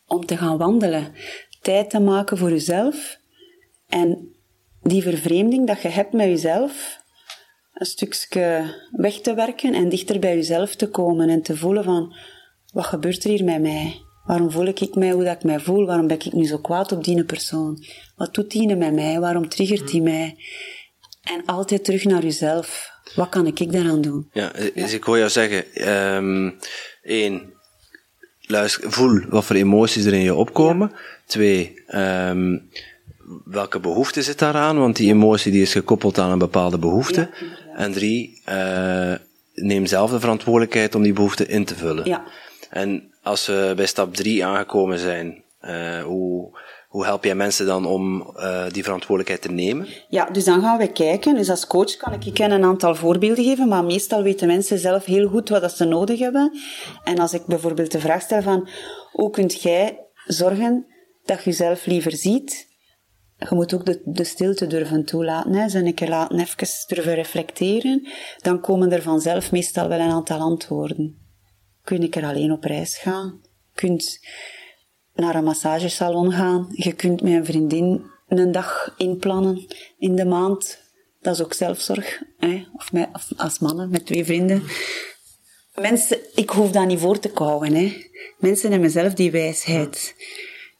C: om te gaan wandelen. Tijd te maken voor jezelf. En die vervreemding dat je hebt met jezelf, een stukje weg te werken en dichter bij jezelf te komen en te voelen van, wat gebeurt er hier met mij? Waarom voel ik mij hoe dat ik mij voel? Waarom ben ik nu zo kwaad op die persoon? Wat doet die met mij? Waarom triggert die mij? En altijd terug naar jezelf. Wat kan ik daaraan doen?
B: Ja, dus ik hoor jou zeggen, um, één, luister, voel wat voor emoties er in je opkomen. Twee, um, welke behoefte zit daaraan? Want die emotie die is gekoppeld aan een bepaalde behoefte. En drie, uh, neem zelf de verantwoordelijkheid om die behoefte in te vullen. Ja. En als we bij stap 3 aangekomen zijn, uh, hoe, hoe help jij mensen dan om uh, die verantwoordelijkheid te nemen?
C: Ja, dus dan gaan we kijken. Dus als coach kan ik je een aantal voorbeelden geven, maar meestal weten mensen zelf heel goed wat ze nodig hebben. En als ik bijvoorbeeld de vraag stel van, hoe kunt jij zorgen dat je jezelf liever ziet? Je moet ook de, de stilte durven toelaten. Hè. Een keer laten even durven reflecteren. Dan komen er vanzelf meestal wel een aantal antwoorden kun ik er alleen op reis gaan. Je kunt naar een massagesalon gaan. Je kunt met een vriendin een dag inplannen in de maand. Dat is ook zelfzorg. Hè? Of, met, als mannen, met twee vrienden. Mensen, ik hoef dat niet voor te kouwen. Hè? Mensen hebben zelf die wijsheid.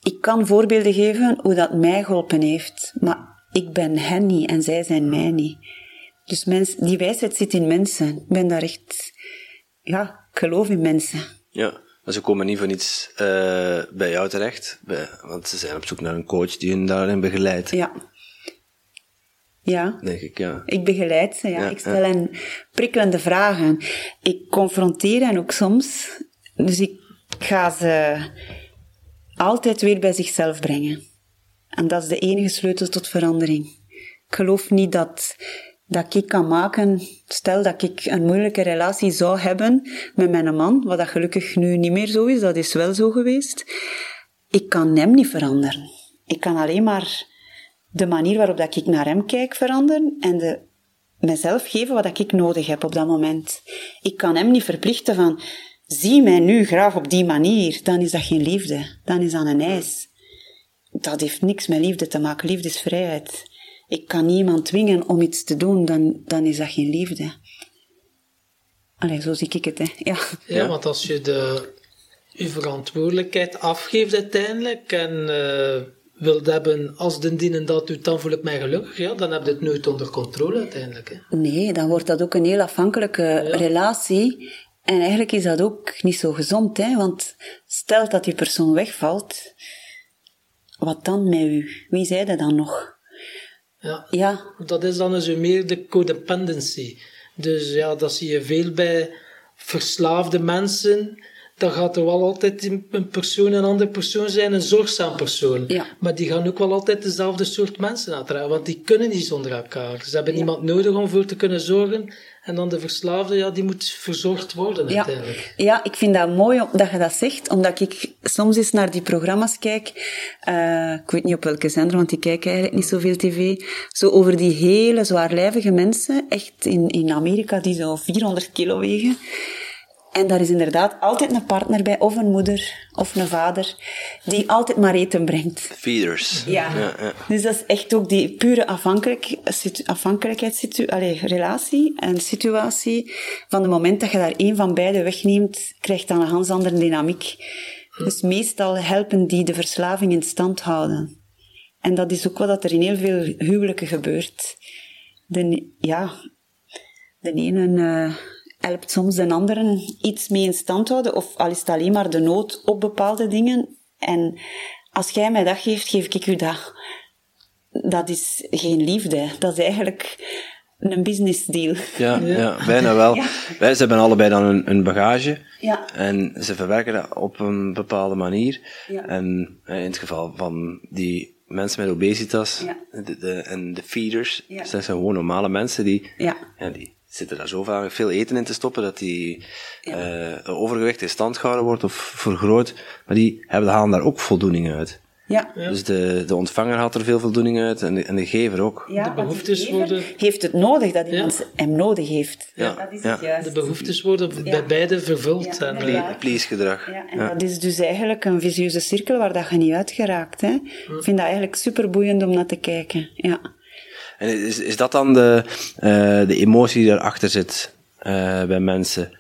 C: Ik kan voorbeelden geven hoe dat mij geholpen heeft. Maar ik ben hen niet en zij zijn mij niet. Dus mens, die wijsheid zit in mensen. Ik ben daar echt... Ja, geloof in mensen.
B: Ja, maar ze komen niet van iets uh, bij jou terecht, bij, want ze zijn op zoek naar een coach die hen daarin begeleidt.
C: Ja. Ja.
B: Denk ik, ja.
C: Ik begeleid ze, ja. ik stel hen prikkelende vragen. Ik confronteer hen ook soms. Dus ik ga ze altijd weer bij zichzelf brengen. En dat is de enige sleutel tot verandering. Ik geloof niet dat dat ik kan maken, stel dat ik een moeilijke relatie zou hebben met mijn man, wat dat gelukkig nu niet meer zo is, dat is wel zo geweest. Ik kan hem niet veranderen. Ik kan alleen maar de manier waarop dat ik naar hem kijk veranderen en de, mezelf geven wat ik nodig heb op dat moment. Ik kan hem niet verplichten van, zie mij nu graag op die manier, dan is dat geen liefde. Dan is dat een eis. Dat heeft niks met liefde te maken. Liefde is vrijheid. Ik kan niemand dwingen om iets te doen, dan, dan is dat geen liefde. Allee, zo zie ik het, hè. Ja.
A: Ja, want als je de, je verantwoordelijkheid afgeeft uiteindelijk en uh, wilt hebben als de dienen dat doet, dan voel ik mij gelukkig, ja, dan heb je het nooit onder controle uiteindelijk. Hè.
C: Nee, dan wordt dat ook een heel afhankelijke relatie. En eigenlijk is dat ook niet zo gezond, hè, want stel dat die persoon wegvalt, wat dan met u? Wie zei dat dan nog?
A: Ja. ja. Dat is dan dus meer de codependency. Dus ja, dat zie je veel bij verslaafde mensen. Dan gaat er wel altijd een persoon een andere persoon zijn, een zorgzaam persoon.
C: Ja.
A: Maar die gaan ook wel altijd dezelfde soort mensen uitdragen, want die kunnen niet zonder elkaar. Ze hebben iemand nodig om voor te kunnen zorgen. En dan de verslaafde, ja, die moet verzorgd worden
C: ja.
A: uiteindelijk.
C: Ja, ik vind dat mooi dat je dat zegt, omdat ik soms eens naar die programma's kijk. Uh, ik weet niet op welke zender, want ik kijk eigenlijk niet zoveel tv. Zo over die hele zwaarlijvige mensen, echt in, in Amerika, die zo 400 kilo wegen. En daar is inderdaad altijd een partner bij, of een moeder, of een vader, die altijd maar eten brengt.
B: Feeders.
C: Ja. ja, ja. Dus dat is echt ook die pure afhankelijk, afhankelijkheidsrelatie en situatie. Van het moment dat je daar één van beide wegneemt, krijgt dan een ganz andere dynamiek. Dus meestal helpen die de verslaving in stand houden. En dat is ook wat er in heel veel huwelijken gebeurt. De, ja, de ene... Uh, helpt soms de anderen iets mee in stand houden, of al is het alleen maar de nood op bepaalde dingen. En als jij mij dat geeft, geef ik u dat. Dat is geen liefde. Dat is eigenlijk een business deal.
B: Ja, (laughs) ja. bijna wel. Ja. Wij, ze hebben allebei dan een, een bagage.
C: Ja.
B: En ze verwerken dat op een bepaalde manier. Ja. En in het geval van die mensen met obesitas de, de, en de feeders, dat zijn gewoon normale mensen die,
C: ja.
B: Ja, die zitten daar zo vaak veel eten in te stoppen dat die ja. uh, overgewicht in stand gehouden wordt of vergroot. Maar die hebben, halen daar ook voldoening uit.
C: Ja.
B: Dus de, de ontvanger haalt er veel voldoening uit en de, en de gever ook.
A: Ja, de behoeftes worden...
C: heeft het nodig dat iemand hem nodig heeft.
B: Ja.
C: Dat is
B: het
C: juist.
A: De behoeftes worden bij beide vervuld.
C: Ja,
A: en,
B: Ple please gedrag.
C: Ja, en dat is dus eigenlijk een visieuze cirkel waar dat je niet uit geraakt. Hè. Ik vind dat eigenlijk super boeiend om naar te kijken. Ja.
B: En is, is dat dan de, uh, de emotie die erachter zit uh, bij mensen?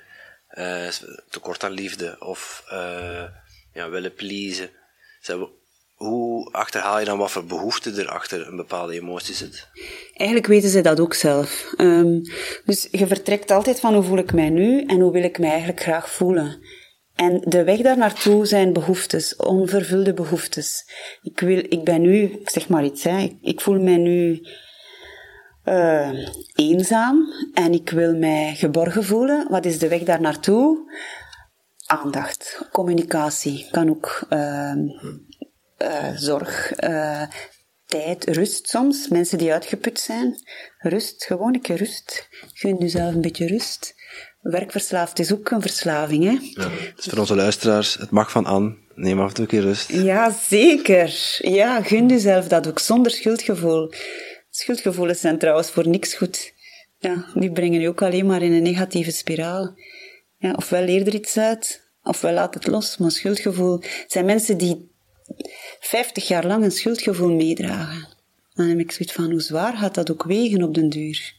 B: Uh, tekort aan liefde of ja, willen pleasen? Hoe achterhaal je dan wat voor behoefte er achter een bepaalde emotie zit?
C: Eigenlijk weten ze dat ook zelf. Um, dus je vertrekt altijd van hoe voel ik mij nu en hoe wil ik mij eigenlijk graag voelen. En de weg daar naartoe zijn behoeftes, onvervulde behoeftes. Ik, wil, ik ben nu, ik zeg maar iets, ik, ik voel mij nu uh, eenzaam en ik wil mij geborgen voelen. Wat is de weg daar naartoe? Aandacht, communicatie, kan ook uh, uh, zorg, tijd, rust soms. Mensen die uitgeput zijn. Rust, gewoon een keer rust. Gun jezelf een beetje rust. Werkverslaafd is ook een verslaving, hè?
B: Ja, dus voor onze luisteraars, het mag van Anne. Neem af en toe een keer rust.
C: Ja, zeker. Ja, gun jezelf dat ook zonder schuldgevoel. Schuldgevoelens zijn trouwens voor niks goed. Ja, die brengen je ook alleen maar in een negatieve spiraal. Ja, ofwel leer er iets uit, ofwel laat het los. Maar schuldgevoel zijn mensen die 50 jaar lang een schuldgevoel meedragen. Dan heb ik zoiets van, hoe zwaar gaat dat ook wegen op den duur?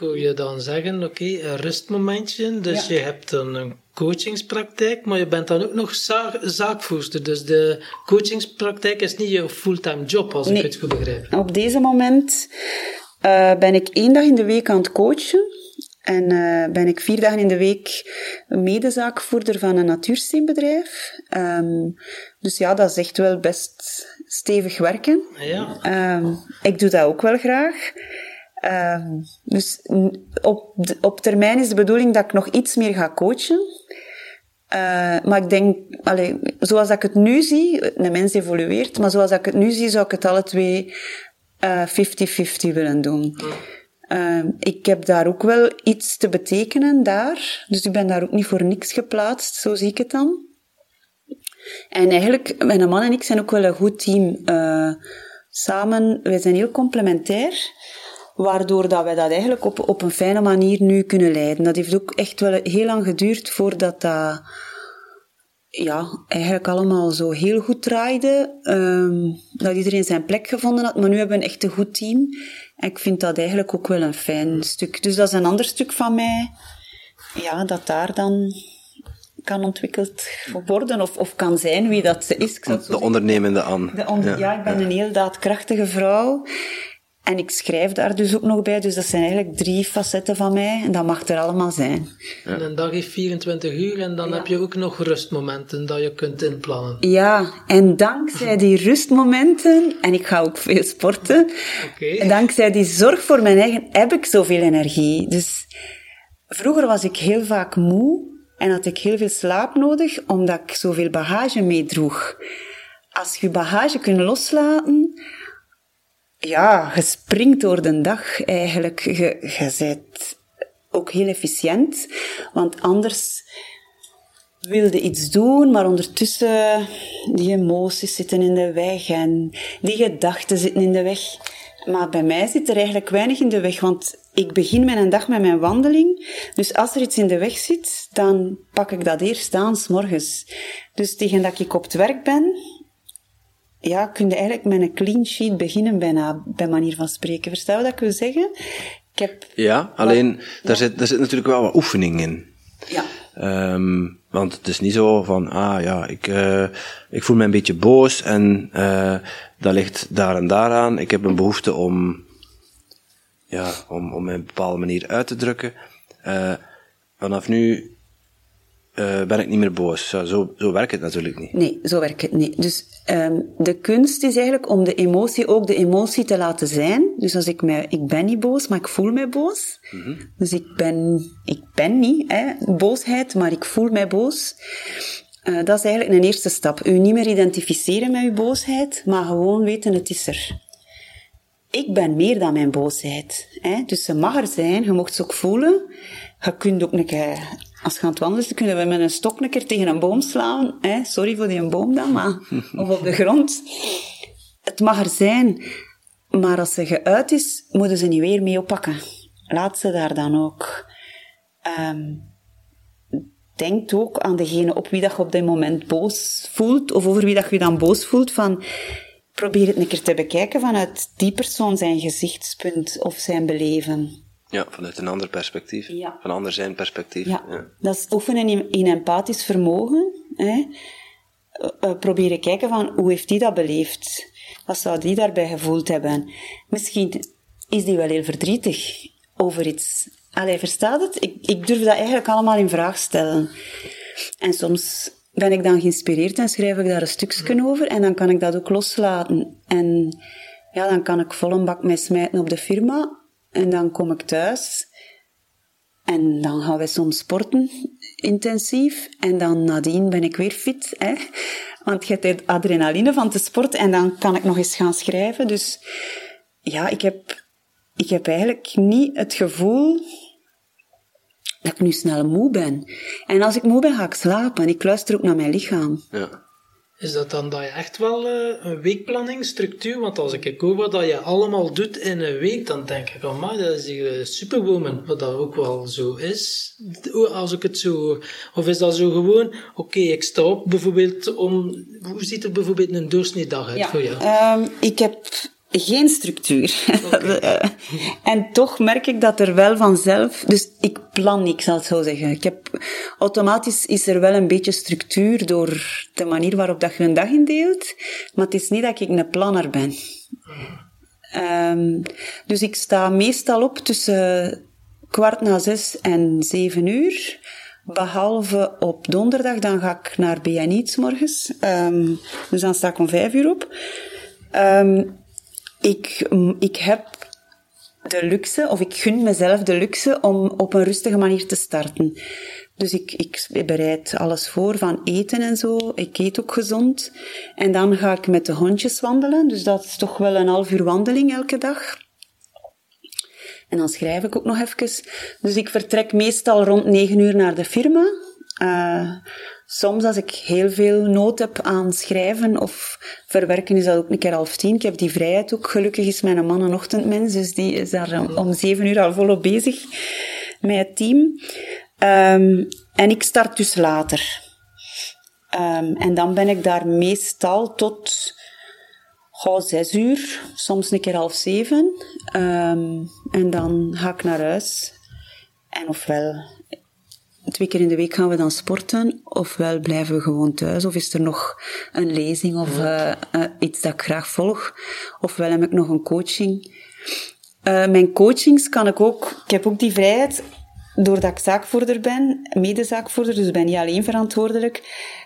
A: Kun je dan zeggen, oké, okay, een rustmomentje, dus ja. je hebt een, een coachingspraktijk, maar je bent dan ook nog za zaakvoerster. Dus de coachingspraktijk is niet je fulltime job, als
C: nee.
A: ik het goed begrijp.
C: Op deze moment uh, ben ik één dag in de week aan het coachen. En uh, ben ik vier dagen in de week medezaakvoerder van een natuursteenbedrijf. Um, dus ja, dat is echt wel best stevig werken.
A: Ja.
C: Um, ik doe dat ook wel graag. Um, dus op, op termijn is de bedoeling dat ik nog iets meer ga coachen. Uh, maar ik denk, zoals ik het nu zie, een mens evolueert, maar zoals ik het nu zie, zou ik het alle twee 50-50 uh, willen doen. Ehm, ik heb daar ook wel iets te betekenen daar. Dus ik ben daar ook niet voor niks geplaatst, zo zie ik het dan. En eigenlijk, mijn man en ik zijn ook wel een goed team. Uh, samen, wij zijn heel complementair. Waardoor dat wij dat eigenlijk op, op een fijne manier nu kunnen leiden. Dat heeft ook echt wel heel lang geduurd voordat dat ja, eigenlijk allemaal zo heel goed draaide. Um, dat iedereen zijn plek gevonden had. Maar nu hebben we een echt een goed team. En ik vind dat eigenlijk ook wel een fijn stuk. Dus dat is een ander stuk van mij. Ja, dat daar dan kan ontwikkeld worden of, of kan zijn wie dat is.
B: de ondernemende aan.
C: De ja, ik ben een heel daadkrachtige vrouw. En ik schrijf daar dus ook nog bij, dus dat zijn eigenlijk drie facetten van mij en dat mag er allemaal zijn.
A: En een dag heeft 24 uur en dan heb je ook nog rustmomenten dat je kunt inplannen.
C: Ja, en dankzij die rustmomenten, en ik ga ook veel sporten, okay. dankzij die zorg voor mijn eigen heb ik zoveel energie. Dus vroeger was ik heel vaak moe en had ik heel veel slaap nodig omdat ik zoveel bagage meedroeg. Als je bagage kunt loslaten, ja, je springt door de dag eigenlijk. Je, je bent ook heel efficiënt, want anders wilde iets doen, maar ondertussen die emoties zitten in de weg en die gedachten zitten in de weg. Maar bij mij zit er eigenlijk weinig in de weg, want ik begin mijn dag met mijn wandeling. Dus als er iets in de weg zit, dan pak ik dat eerst aan, s morgens. Dus tegen dat ik op het werk ben, ja, kun je eigenlijk met een clean sheet beginnen bijna, bij manier van spreken. Verstaan we dat ik wil zeggen? Ik heb...
B: Ja, alleen, daar, zit, daar zit natuurlijk wel wat oefening in.
C: Ja.
B: Um, want het is niet zo van, ah ja, ik, uh, ik voel me een beetje boos en uh, dat ligt daar en daaraan. Ik heb een behoefte om, ja, om, om een bepaalde manier uit te drukken. Uh, vanaf nu uh, ben ik niet meer boos. Zo, zo, zo werkt het natuurlijk niet.
C: Nee, zo werkt het niet. Dus um, de kunst is eigenlijk om de emotie ook de emotie te laten zijn. Dus als ik mij, ik ben niet boos, maar ik voel mij boos. Mm -hmm. Dus ik ben, ik ben niet, hè, boosheid, maar ik voel mij boos. Uh, dat is eigenlijk een eerste stap. U niet meer identificeren met uw boosheid, maar gewoon weten, het is er. Ik ben meer dan mijn boosheid. Hè? Dus ze mag er zijn, je mocht ze ook voelen. Je kunt ook een keer als je aan het wandelen is, kunnen we met een stok een keer tegen een boom slaan. Hè? Sorry voor die boom dan, maar... (laughs) of op de grond. Het mag er zijn. Maar als ze geuit is, moeten ze niet weer mee oppakken. Laat ze daar dan ook. Um, denk ook aan degene op wie dat je op dit moment boos voelt, of over wie dat je dan boos voelt, van probeer het een keer te bekijken vanuit die persoon zijn gezichtspunt of zijn beleven.
B: Ja, vanuit een ander perspectief. Ja. Van ander zijn perspectief.
C: Ja. Dat is oefenen in, in empathisch vermogen. Hè. Uh, proberen kijken van, hoe heeft die dat beleefd? Wat zou die daarbij gevoeld hebben? Misschien is die wel heel verdrietig over iets. Allee, verstaat het? Ik, ik durf dat eigenlijk allemaal in vraag stellen. En soms ben ik dan geïnspireerd en schrijf ik daar een stukje over en dan kan ik dat ook loslaten. En ja, dan kan ik vol een bak mee smijten op de firma en dan kom ik thuis en dan gaan wij soms sporten, intensief. En dan nadien ben ik weer fit. Hè? Want je hebt adrenaline van te sporten en dan kan ik nog eens gaan schrijven. Dus ja, ik heb, ik heb eigenlijk niet het gevoel dat ik nu snel moe ben. En als ik moe ben, ga ik slapen. En ik luister ook naar mijn lichaam.
B: Ja.
A: Is dat dan dat je echt wel uh, een weekplanning, structuur? Want als ik hoor wat je allemaal doet in een week, dan denk ik, oh maar dat is hier superwoman. Wat dat ook wel zo is, als ik het zo hoor. Of is dat zo gewoon, oké, okay, ik sta op bijvoorbeeld om... Hoe ziet er bijvoorbeeld een doorsneedag uit voor jou?
C: Um, ik heb geen structuur. (laughs) en toch merk ik dat er wel vanzelf, dus ik plan niet, ik zal het zo zeggen. Ik heb, automatisch is er wel een beetje structuur door de manier waarop dat je een dag indeelt, maar het is niet dat ik een planner ben. Um, dus ik sta meestal op tussen kwart na zes en zeven uur. Behalve op donderdag, dan ga ik naar BNI morgens. Um, dus dan sta ik om vijf uur op. Um, ik, ik heb de luxe, of ik gun mezelf de luxe om op een rustige manier te starten. Dus ik, ik bereid alles voor, van eten en zo. Ik eet ook gezond. En dan ga ik met de hondjes wandelen. Dus dat is toch wel een half uur wandeling elke dag. En dan schrijf ik ook nog even. Dus ik vertrek meestal rond negen uur naar de firma. Uh, soms als ik heel veel nood heb aan schrijven of verwerken, is dat ook een keer half tien. Ik heb die vrijheid ook. Gelukkig is mijn man een ochtendmens, dus die is daar om zeven uur al volop bezig met het team. Um, en ik start dus later. Um, en dan ben ik daar meestal tot gauw zes uur, soms een keer half zeven. Um, en dan ga ik naar huis. En ofwel twee keer in de week gaan we dan sporten, ofwel blijven we gewoon thuis, of is er nog een lezing of uh, uh, iets dat ik graag volg, ofwel heb ik nog een coaching. Uh, mijn coachings kan ik ook, ik heb ook die vrijheid, doordat ik zaakvoerder ben, medezaakvoerder, dus ben niet alleen verantwoordelijk,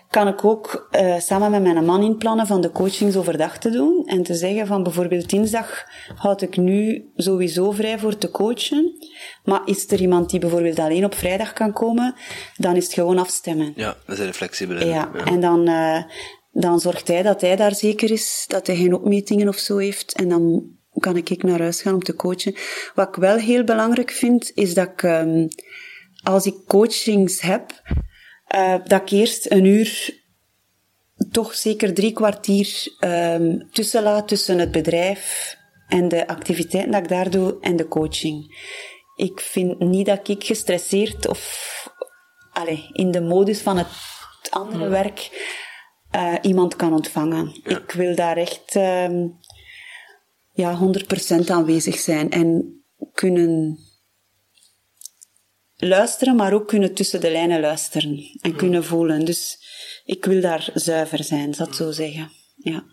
C: kan ik ook uh, samen met mijn man inplannen van de coachings overdag te doen. En te zeggen van bijvoorbeeld dinsdag houd ik nu sowieso vrij voor te coachen. Maar is er iemand die bijvoorbeeld alleen op vrijdag kan komen, dan is het gewoon afstemmen.
B: Ja, dat is flexibel.
C: Ja, ja, en dan, uh, dan zorgt hij dat hij daar zeker is, dat hij geen opmetingen of zo heeft. En dan kan ik naar huis gaan om te coachen. Wat ik wel heel belangrijk vind, is dat ik, um, als ik coachings heb, uh, dat ik eerst een uur, toch zeker drie kwartier um, tussenlaat tussen het bedrijf en de activiteiten dat ik daar doe en de coaching. Ik vind niet dat ik gestresseerd of allez, in de modus van het andere werk uh, iemand kan ontvangen. Ik wil daar echt um, ja, 100% aanwezig zijn en kunnen luisteren, maar ook kunnen tussen de lijnen luisteren en kunnen voelen. Dus ik wil daar zuiver zijn, dat zo zeggen. Ja.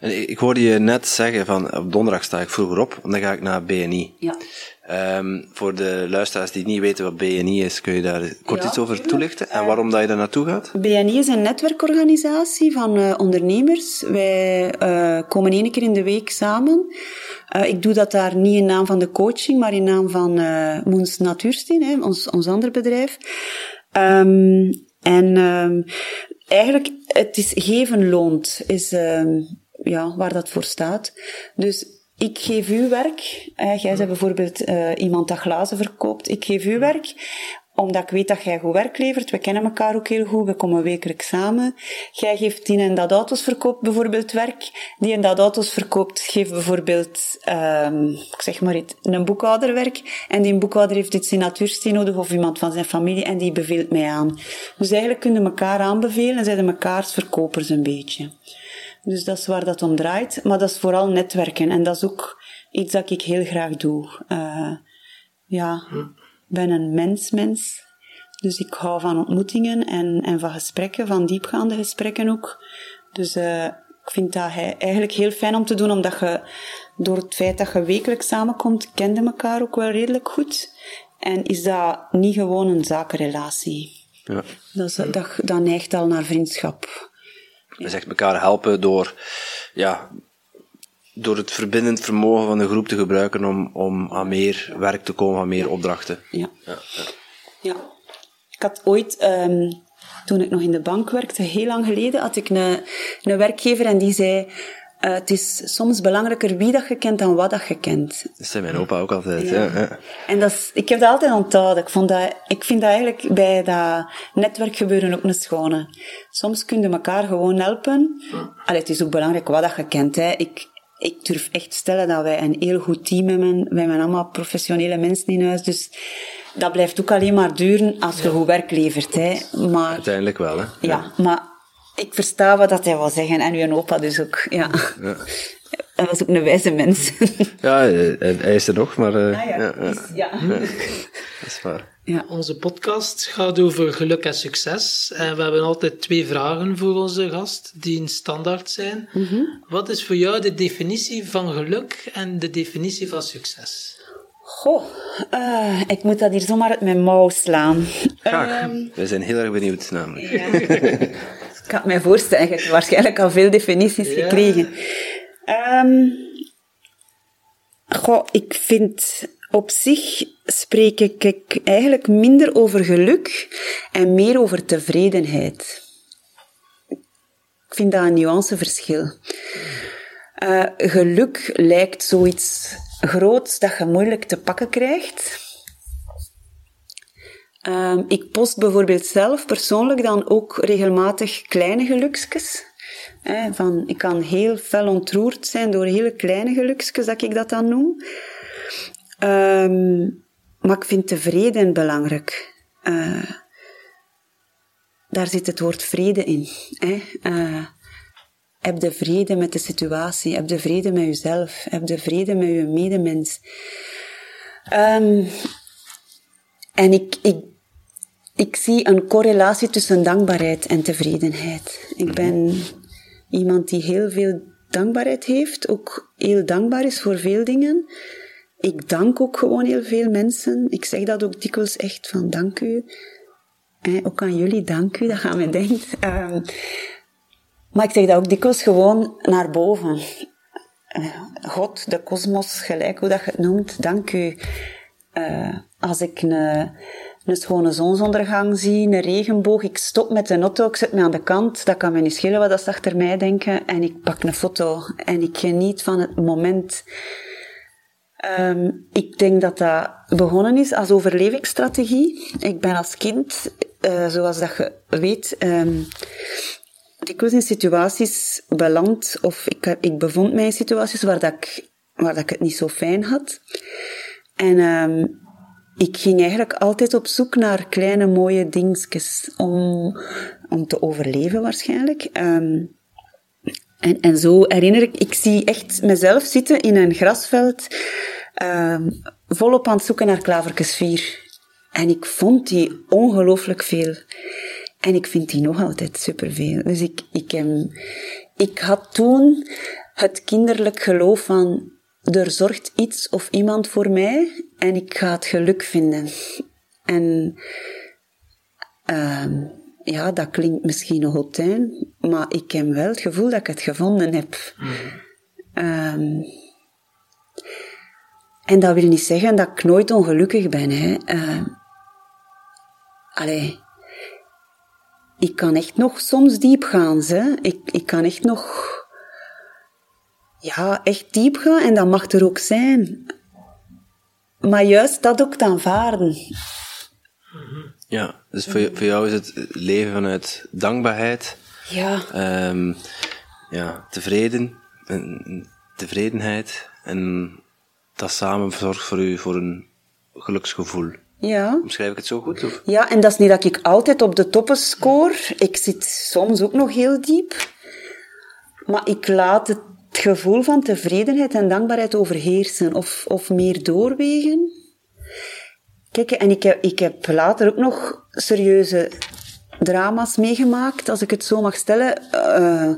B: En ik hoorde je net zeggen van op donderdag sta ik vroeger op, dan ga ik naar BNI.
C: Ja.
B: Um, voor de luisteraars die niet weten wat BNI is, kun je daar kort iets over toelichten? En waarom dat je daar naartoe gaat?
C: BNI is een netwerkorganisatie van uh, ondernemers. Wij uh, komen één keer in de week samen. Uh, ik doe dat daar niet in naam van de coaching, maar in naam van Moens Natuursteen, hè, ons, ons ander bedrijf. Um, en um, eigenlijk, het is geven loont, is ja, waar dat voor staat. Dus ik geef u werk. Eh, jij bent bijvoorbeeld uh, iemand dat glazen verkoopt. Ik geef u werk omdat ik weet dat jij goed werk levert. We kennen elkaar ook heel goed. We komen wekelijks samen. Jij geeft die en dat auto's verkoopt bijvoorbeeld werk. Die en dat auto's verkoopt geeft bijvoorbeeld, um, ik zeg maar iets, een boekhouder werk. En die boekhouder heeft in natuursteen nodig of iemand van zijn familie en die beveelt mij aan. Dus eigenlijk kunnen elkaar aanbevelen en zijn mekaars verkopers een beetje. Dus dat is waar dat om draait. Maar dat is vooral netwerken. En dat is ook iets dat ik heel graag doe. Uh, ja, ik ben een mens-mens. Dus ik hou van ontmoetingen en, en van gesprekken, van diepgaande gesprekken ook. Dus uh, ik vind dat eigenlijk heel fijn om te doen, omdat je door het feit dat je wekelijks samenkomt, kende elkaar ook wel redelijk goed. En is dat niet gewoon een zakenrelatie.
B: Ja.
C: Dat, is, dat, dat neigt al naar vriendschap.
B: We zegt elkaar helpen door, ja, door het verbindend vermogen van de groep te gebruiken om, om aan meer werk te komen, aan meer opdrachten.
C: Ja. ja, ja. Ik had ooit, um, toen ik nog in de bank werkte, heel lang geleden, had ik een, een werkgever en die zei, uh, het is soms belangrijker wie dat je kent dan wat dat je kent.
B: Dat zei mijn opa ook altijd. Ja. ja.
C: En dat is, ik heb dat altijd onthouden. Ik, vond dat, ik vind dat eigenlijk bij dat netwerkgebeuren ook een schone. Soms kun je elkaar gewoon helpen. Allee, het is ook belangrijk wat dat je kent. Hè. Ik, ik durf echt stellen dat wij een heel goed team hebben. Wij hebben allemaal professionele mensen in huis. Dus dat blijft ook alleen maar duren als je goed werk levert. Hè. Maar,
B: Uiteindelijk wel, hè?
C: Ja, maar ik versta wat dat hij wil zeggen. En uw opa dus ook, ja. ja. Hij was ook een wijze mens.
B: Ja, hij is er nog, maar... Uh,
C: ah, ja. Ja, is, ja.
B: Dat is waar.
A: Ja. Onze podcast gaat over geluk en succes. En we hebben altijd twee vragen voor onze gast, die een standaard zijn. Mm -hmm. Wat is voor jou de definitie van geluk en de definitie van succes?
C: Goh, uh, ik moet dat hier zomaar uit mijn mouw slaan.
B: Graag. Um, we zijn heel erg benieuwd namelijk. Ja. (laughs)
C: ik kan mij voorstellen, je hebt waarschijnlijk al veel definities ja. gekregen. Um, goh, ik vind op zich spreek ik eigenlijk minder over geluk en meer over tevredenheid. Ik vind dat een nuanceverschil. Uh, geluk lijkt zoiets groots dat je moeilijk te pakken krijgt. Ehm, ik post bijvoorbeeld zelf persoonlijk dan ook regelmatig kleine geluksjes. Van, ik kan heel fel ontroerd zijn door hele kleine geluksjes, dat ik dat dan noem. Ehm, maar ik vind tevreden belangrijk. Uh, daar zit het woord vrede in. Hè. Uh, heb de vrede met de situatie. Heb de vrede met jezelf. Heb de vrede met je medemens. Um, en ik, ik, ik zie een correlatie tussen dankbaarheid en tevredenheid. Ik ben iemand die heel veel dankbaarheid heeft, ook heel dankbaar is voor veel dingen. Ik dank ook gewoon heel veel mensen. Ik zeg dat ook dikwijls echt van dank u. Eh, ook aan jullie, dank u, dat gaan me denkt. Um, (laughs) maar ik zeg dat ook dikwijls gewoon naar boven. Eh, God, de kosmos, gelijk hoe dat je het noemt, dank u. Uh, als ik een, een schone zonsondergang zie, een regenboog, ik stop met de auto, ik zet me aan de kant, dat kan me niet schelen wat dat achter mij denken, en ik pak een foto en ik geniet van het moment. Um, ik denk dat dat begonnen is als overlevingsstrategie. Ik ben als kind, uh, zoals dat je weet, um, dikwijls in situaties beland, of ik, ik bevond mij in situaties waar, dat ik, waar dat ik het niet zo fijn had. En um, ik ging eigenlijk altijd op zoek naar kleine mooie dingetjes om, om te overleven waarschijnlijk. Um, en, en zo herinner ik, ik zie echt mezelf zitten in een grasveld, um, volop aan het zoeken naar klaverkesvier. En ik vond die ongelooflijk veel. En ik vind die nog altijd superveel. Dus ik, ik, um, ik had toen het kinderlijk geloof van, er zorgt iets of iemand voor mij en ik ga het geluk vinden. En um, ja, dat klinkt misschien nog hotijn, maar ik heb wel het gevoel dat ik het gevonden heb. um, en dat wil niet zeggen dat ik nooit ongelukkig ben. Hè. Uh, allee, ik kan echt nog soms diep gaan. Hè. Ik, ik kan echt nog ja, echt diep gaan en dat mag er ook zijn. Maar juist dat ook te aanvaarden.
B: Ja, dus voor, voor jou is het leven vanuit dankbaarheid.
C: Ja.
B: Um, ja, tevreden, en tevredenheid. En dat samen zorgt voor u voor een geluksgevoel.
C: Ja.
B: Omschrijf ik het zo goed? Of?
C: Ja, en dat is niet dat ik altijd op de toppen score. Ik zit soms ook nog heel diep. Maar ik laat het gevoel van tevredenheid en dankbaarheid overheersen of, of meer doorwegen. Kijk, en ik heb, ik heb later ook nog serieuze drama's meegemaakt, als ik het zo mag stellen. Uh,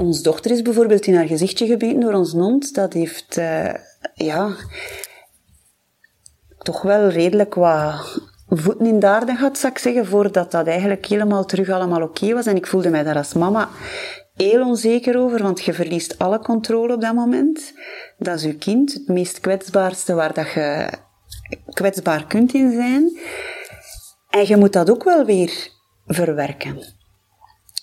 C: ons dochter is bijvoorbeeld in haar gezichtje gebeten door ons hond. Dat heeft, uh, ja, toch wel redelijk wat voeten in de aarde gehad, zou ik zeggen, voordat dat eigenlijk helemaal terug allemaal oké was. En ik voelde mij daar als mama heel onzeker over, want je verliest alle controle op dat moment. Dat is je kind, het meest kwetsbaarste waar dat je kwetsbaar kunt in zijn. En je moet dat ook wel weer verwerken.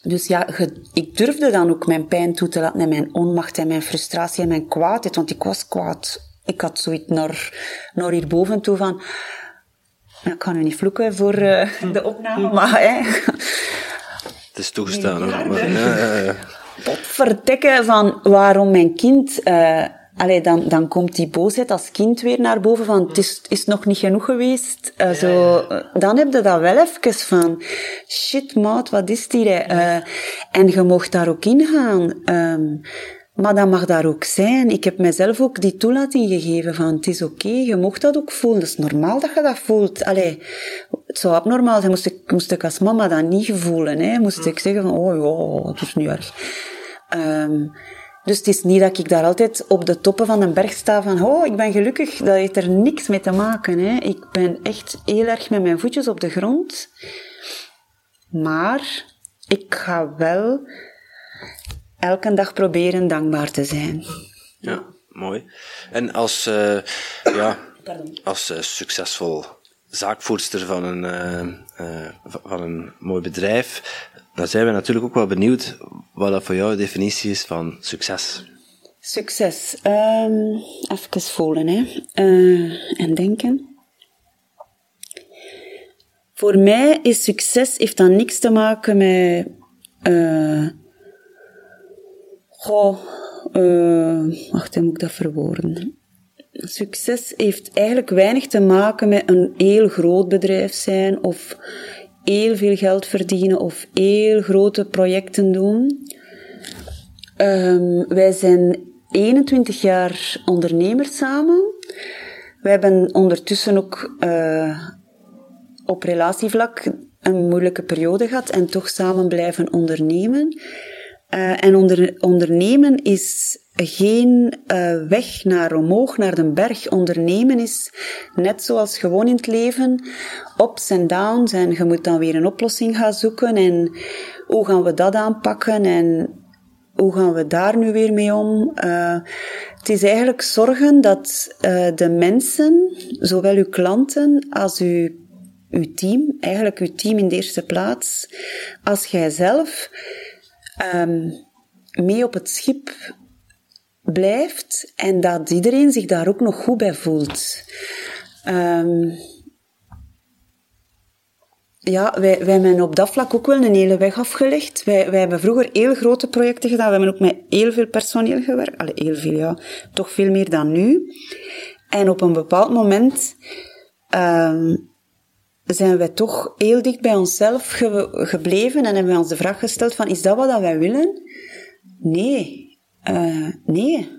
C: Dus ja, ik durfde dan ook mijn pijn toe te laten en mijn onmacht en mijn frustratie en mijn kwaadheid, want ik was kwaad. Ik had zoiets naar, naar hierboven toe van... Ik kan nu niet vloeken voor uh, de opname, maar... Hè,
B: het is toegestaan hoor.
C: verdekken van waarom mijn kind... Uh, allee, dan, dan komt die boosheid als kind weer naar boven van het is, is nog niet genoeg geweest. Uh, zo, dan heb je dat wel even van shit maat, wat is die? Uh, en je mocht daar ook in gaan. Um, maar dat mag daar ook zijn. Ik heb mezelf ook die toelating gegeven van het is oké, je mocht dat ook voelen. Het is normaal dat je dat voelt. Allee, het zou abnormaal zijn, moest ik, moest ik als mama dat niet voelen. Hè. Moest ik zeggen van, oh ja, het is niet erg. Um, dus het is niet dat ik daar altijd op de toppen van een berg sta van, oh, ik ben gelukkig. Dat heeft er niks mee te maken. Hè. Ik ben echt heel erg met mijn voetjes op de grond. Maar ik ga wel elke dag proberen dankbaar te zijn.
B: Ja, mooi. En als, uh, ja, als uh, succesvol zaakvoerster van een, uh, van een mooi bedrijf, dan zijn we natuurlijk ook wel benieuwd wat dat voor jou de definitie is van succes.
C: Succes. Um, even voelen hè. En denken. Voor mij is succes, heeft dan niks te maken met... Uh, wacht, hoe moet ik dat verwoorden? Succes heeft eigenlijk weinig te maken met een heel groot bedrijf zijn of heel veel geld verdienen of heel grote projecten doen. Um, wij zijn 21 jaar ondernemers samen. We hebben ondertussen ook uh, op relatievlak een moeilijke periode gehad en toch samen blijven ondernemen. Uh, en onder, ondernemen is geen uh, weg naar omhoog, naar de berg. Ondernemen is net zoals gewoon in het leven, ups en downs. En je moet dan weer een oplossing gaan zoeken. En hoe gaan we dat aanpakken? En hoe gaan we daar nu weer mee om? Uh, het is eigenlijk zorgen dat uh, de mensen, zowel uw klanten als uw, uw team, eigenlijk uw team in de eerste plaats, als jijzelf, um, mee op het schip blijft en dat iedereen zich daar ook nog goed bij voelt. Um, ja, wij, wij hebben op dat vlak ook wel een hele weg afgelegd. Wij, wij hebben vroeger heel grote projecten gedaan. We hebben ook met heel veel personeel gewerkt. Allee, heel veel, ja. Toch veel meer dan nu. En op een bepaald moment um, zijn wij toch heel dicht bij onszelf ge gebleven en hebben wij ons de vraag gesteld van, is dat wat wij willen? Nee. Uh, nee.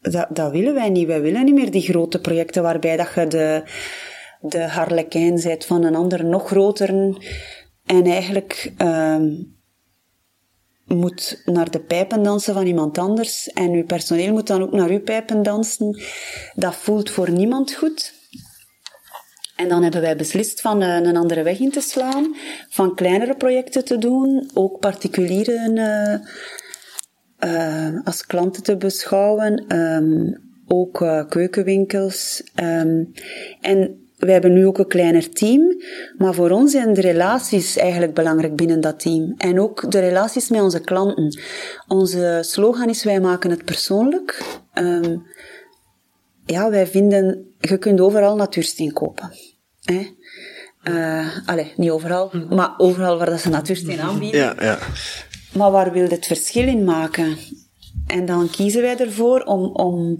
C: Dat, dat willen wij niet. Wij willen niet meer die grote projecten waarbij dat je de de harlekijn zijt van een ander nog groter. En eigenlijk uh, moet naar de pijpen dansen van iemand anders. En uw personeel moet dan ook naar uw pijpen dansen. Dat voelt voor niemand goed. En dan hebben wij beslist van uh, een andere weg in te slaan, van kleinere projecten te doen, ook particulieren uh, als klanten te beschouwen, um, ook keukenwinkels. Um, en we hebben nu ook een kleiner team, maar voor ons zijn de relaties eigenlijk belangrijk binnen dat team. En ook de relaties met onze klanten. Onze slogan is wij maken het persoonlijk. Um, ja, wij vinden, je kunt overal natuursteen kopen. Hè? Uh, allee, niet overal, maar overal waar dat ze natuursteen aanbieden.
B: Ja, ja.
C: Maar waar wil je het verschil in maken? En dan kiezen wij ervoor om, om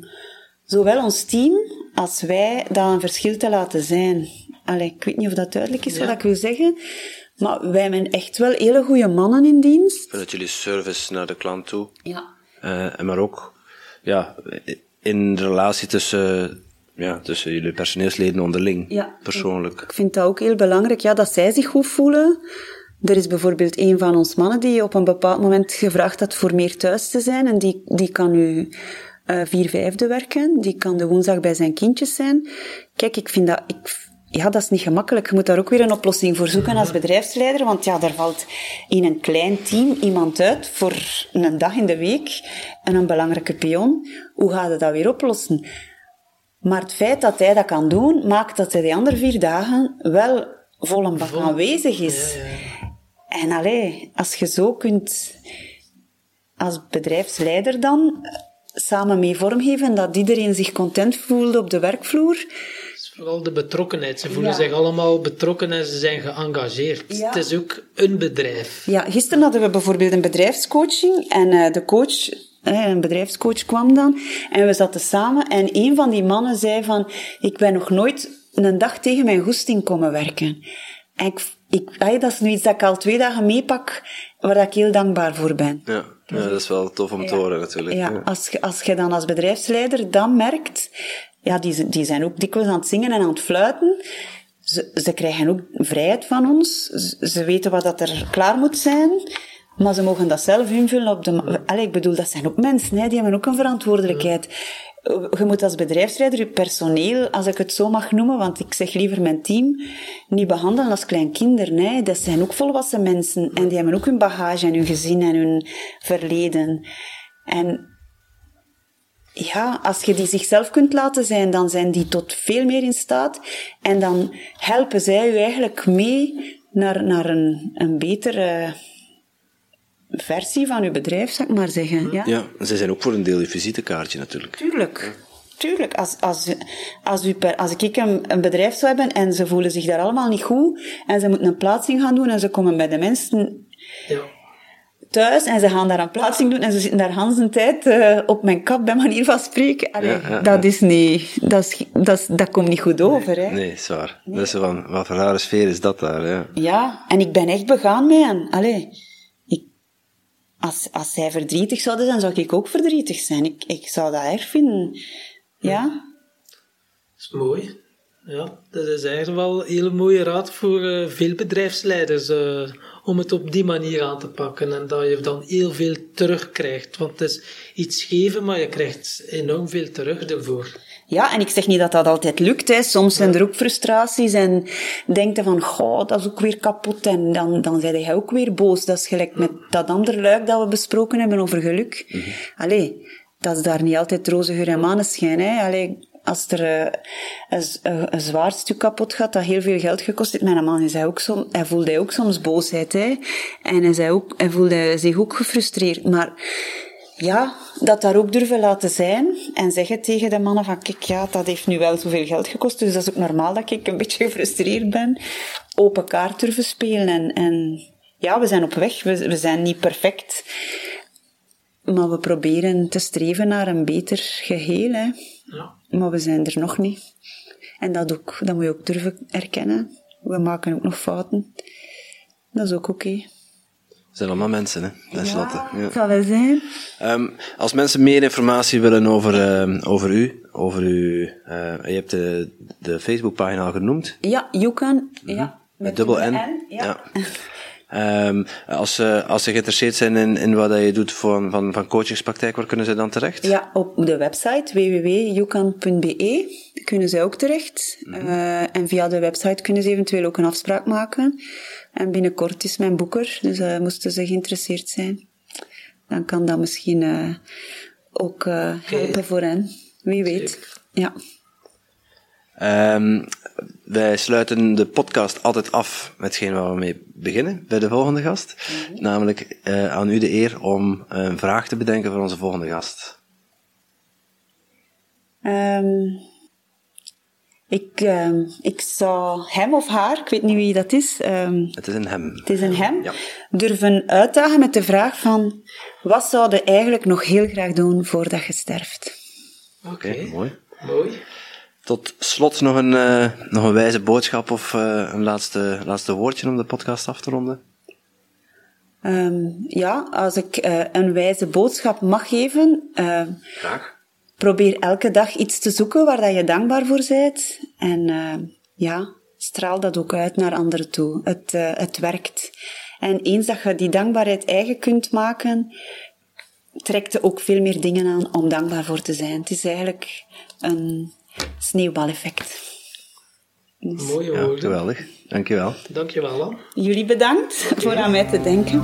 C: zowel ons team als wij dat een verschil te laten zijn. Allee, ik weet niet of dat duidelijk is wat ik wil zeggen. Maar wij hebben echt wel hele goede mannen in dienst.
B: Dat jullie service naar de klant toe.
C: Ja.
B: Uh, maar ook ja, in de relatie tussen, ja, tussen jullie personeelsleden onderling.
C: Ja,
B: persoonlijk.
C: Ik vind dat ook heel belangrijk, ja, dat zij zich goed voelen. Er is bijvoorbeeld een van ons mannen die op een bepaald moment gevraagd had voor meer thuis te zijn. En die, die kan nu uh, vier vijfde werken. Die kan de woensdag bij zijn kindjes zijn. Kijk, ik vind dat... Ik, ja, dat is niet gemakkelijk. Je moet daar ook weer een oplossing voor zoeken als bedrijfsleider. Want ja, daar valt in een klein team iemand uit voor een dag in de week en een belangrijke pion. Hoe gaat hij dat weer oplossen? Maar het feit dat hij dat kan doen, maakt dat hij de andere vier dagen wel vol een bak aanwezig is. Ja, ja. En allee, als je zo kunt, als bedrijfsleider dan, samen mee vormgeven, dat iedereen zich content voelde op de werkvloer.
A: Vooral de betrokkenheid. Ze voelen zich allemaal betrokken en ze zijn geëngageerd. Ja. Het is ook een bedrijf.
C: Ja, gisteren hadden we bijvoorbeeld een bedrijfscoaching en uh, de coach, uh, een bedrijfscoach kwam dan en we zaten samen en een van die mannen zei van, ik ben nog nooit een dag tegen mijn goesting komen werken. En ik, ik, dat is nu iets dat ik al twee dagen meepak, waar ik heel dankbaar voor ben.
B: Ja. Ja, dat is wel tof om te horen natuurlijk.
C: Ja, Als, je, als je dan als bedrijfsleider dan merkt, ja, die, die zijn ook dikwijls aan het zingen en aan het fluiten. Ze, ze krijgen ook vrijheid van ons. Ze, weten wat dat er klaar moet zijn. Maar ze mogen dat zelf invullen op de... Allee, ik bedoel, dat zijn ook mensen, hè, die hebben ook een verantwoordelijkheid je moet als bedrijfsleider je personeel, als ik het zo mag noemen, want ik zeg liever mijn team, niet behandelen als kleinkinderen. Nee, dat zijn ook volwassen mensen en die hebben ook hun bagage en hun gezin en hun verleden. En ja, als je die zichzelf kunt laten zijn, dan zijn die tot veel meer in staat. En dan helpen zij u eigenlijk mee naar, naar een, een betere versie van uw bedrijf, zou ik maar zeggen. Ja,
B: Ja, en zij zijn ook voor een deel je visitekaartje natuurlijk.
C: tuurlijk. Tuurlijk, als, als, als, u per, als ik een, een bedrijf zou hebben en ze voelen zich daar allemaal niet goed en ze moeten een plaatsing gaan doen en ze komen bij de mensen
A: Ja.
C: Thuis en ze gaan daar een plaatsing doen en ze zitten daar Hans een tijd eh, op mijn kap, bij manier van spreken. Allee,
B: Ja, ja,
C: dat is niet, dat, is, dat, is, dat komt niet goed over, hè.
B: Nee, is waar. Dat is van, wat voor rare sfeer is dat daar, ja.
C: Ja, en ik ben echt begaan met hen. Allee, ik, als, als zij verdrietig zouden zijn, zou ik ook verdrietig zijn. Ik, ik zou dat erg vinden. Ja?
A: Dat is mooi. Ja, dat is eigenlijk wel een hele mooie raad voor eh, veel bedrijfsleiders eh, om het op die manier aan te pakken en dat je dan heel veel terugkrijgt. Want het is iets geven, maar je krijgt enorm veel terug ervoor.
C: Ja, en ik zeg niet dat dat altijd lukt. Hè. Soms zijn er ook frustraties en denkt je van, goh, dat is ook weer kapot. En dan, dan ben jij ook weer boos. Dat is gelijk met dat andere luik dat we besproken hebben over geluk. Allee, dat is daar niet altijd roze geur en maneschijn. Hè. Allee, als er eh, een, een, een zwaar stuk kapot gaat dat heel veel geld gekost heeft. Mijn man hij ook som, hij voelde ook soms boosheid. Hè. En hij, zei ook, hij voelde zich ook gefrustreerd. Maar ja, dat daar ook durven laten zijn en zeggen tegen de mannen van kijk, ja, dat heeft nu wel zoveel geld gekost, dus dat is ook normaal dat ik een beetje (laughs) gefrustreerd ben. Open kaart durven spelen en, en ja, we zijn op weg, we, we zijn niet perfect, maar we proberen te streven naar een beter geheel, hè. Maar we zijn er nog niet. En dat, ook, dat moet je ook durven erkennen. We maken ook nog fouten. Dat is ook oké.
B: Het zijn allemaal mensen, hè, tenslotte.
C: Ja,
B: Ja.
C: zal wel zijn.
B: Ehm, als mensen meer informatie willen over, ehm, over u, over u, eh, je hebt de, de Facebookpagina al genoemd,
C: Ja, you can. Ja,
B: Mhm. met dubbel N.
C: ja. (laughs)
B: Ehm, als, ze, als ze geïnteresseerd zijn in, in wat je doet van, van, van coachingspraktijk, waar kunnen ze dan terecht?
C: Ja, op de website www.youcan.be kunnen zij ook terecht. Eh, en via de website kunnen ze eventueel ook een afspraak maken. En binnenkort is mijn boeker, dus eh, moesten ze geïnteresseerd zijn. Dan kan dat misschien eh, ook eh, helpen voor hen. Wie weet. Ja.
B: Ehm, wij sluiten de podcast altijd af met hetgeen waar we mee beginnen, bij de volgende gast. Namelijk eh, aan u de eer om een vraag te bedenken voor onze volgende gast.
C: Ehm, ik, ehm, ik zou hem of haar, ik weet niet wie dat is, ehm,
B: Het is een hem.
C: het is een hem,
B: Ja.
C: durven uitdagen met de vraag van, wat zou je eigenlijk nog heel graag doen voordat je sterft?
A: Oké,
B: Oké, mooi.
A: mooi.
B: Tot slot nog een, eh, nog een wijze boodschap of eh, een laatste, laatste woordje om de podcast af te ronden.
C: Ehm, ja, als ik eh, een wijze boodschap mag geven, ehm,
B: Graag.
C: probeer elke dag iets te zoeken waar dat je dankbaar voor bent. En ehm, ja, straal dat ook uit naar anderen toe. Het, het werkt. En eens dat je die dankbaarheid eigen kunt maken, trekt je ook veel meer dingen aan om dankbaar voor te zijn. Het is eigenlijk een sneeuwbaleffect.
A: Mooie
B: Ja,
A: woorden.
B: geweldig. Dankjewel.
A: Dankjewel, Anne.
C: Jullie bedankt voor aan mij te denken.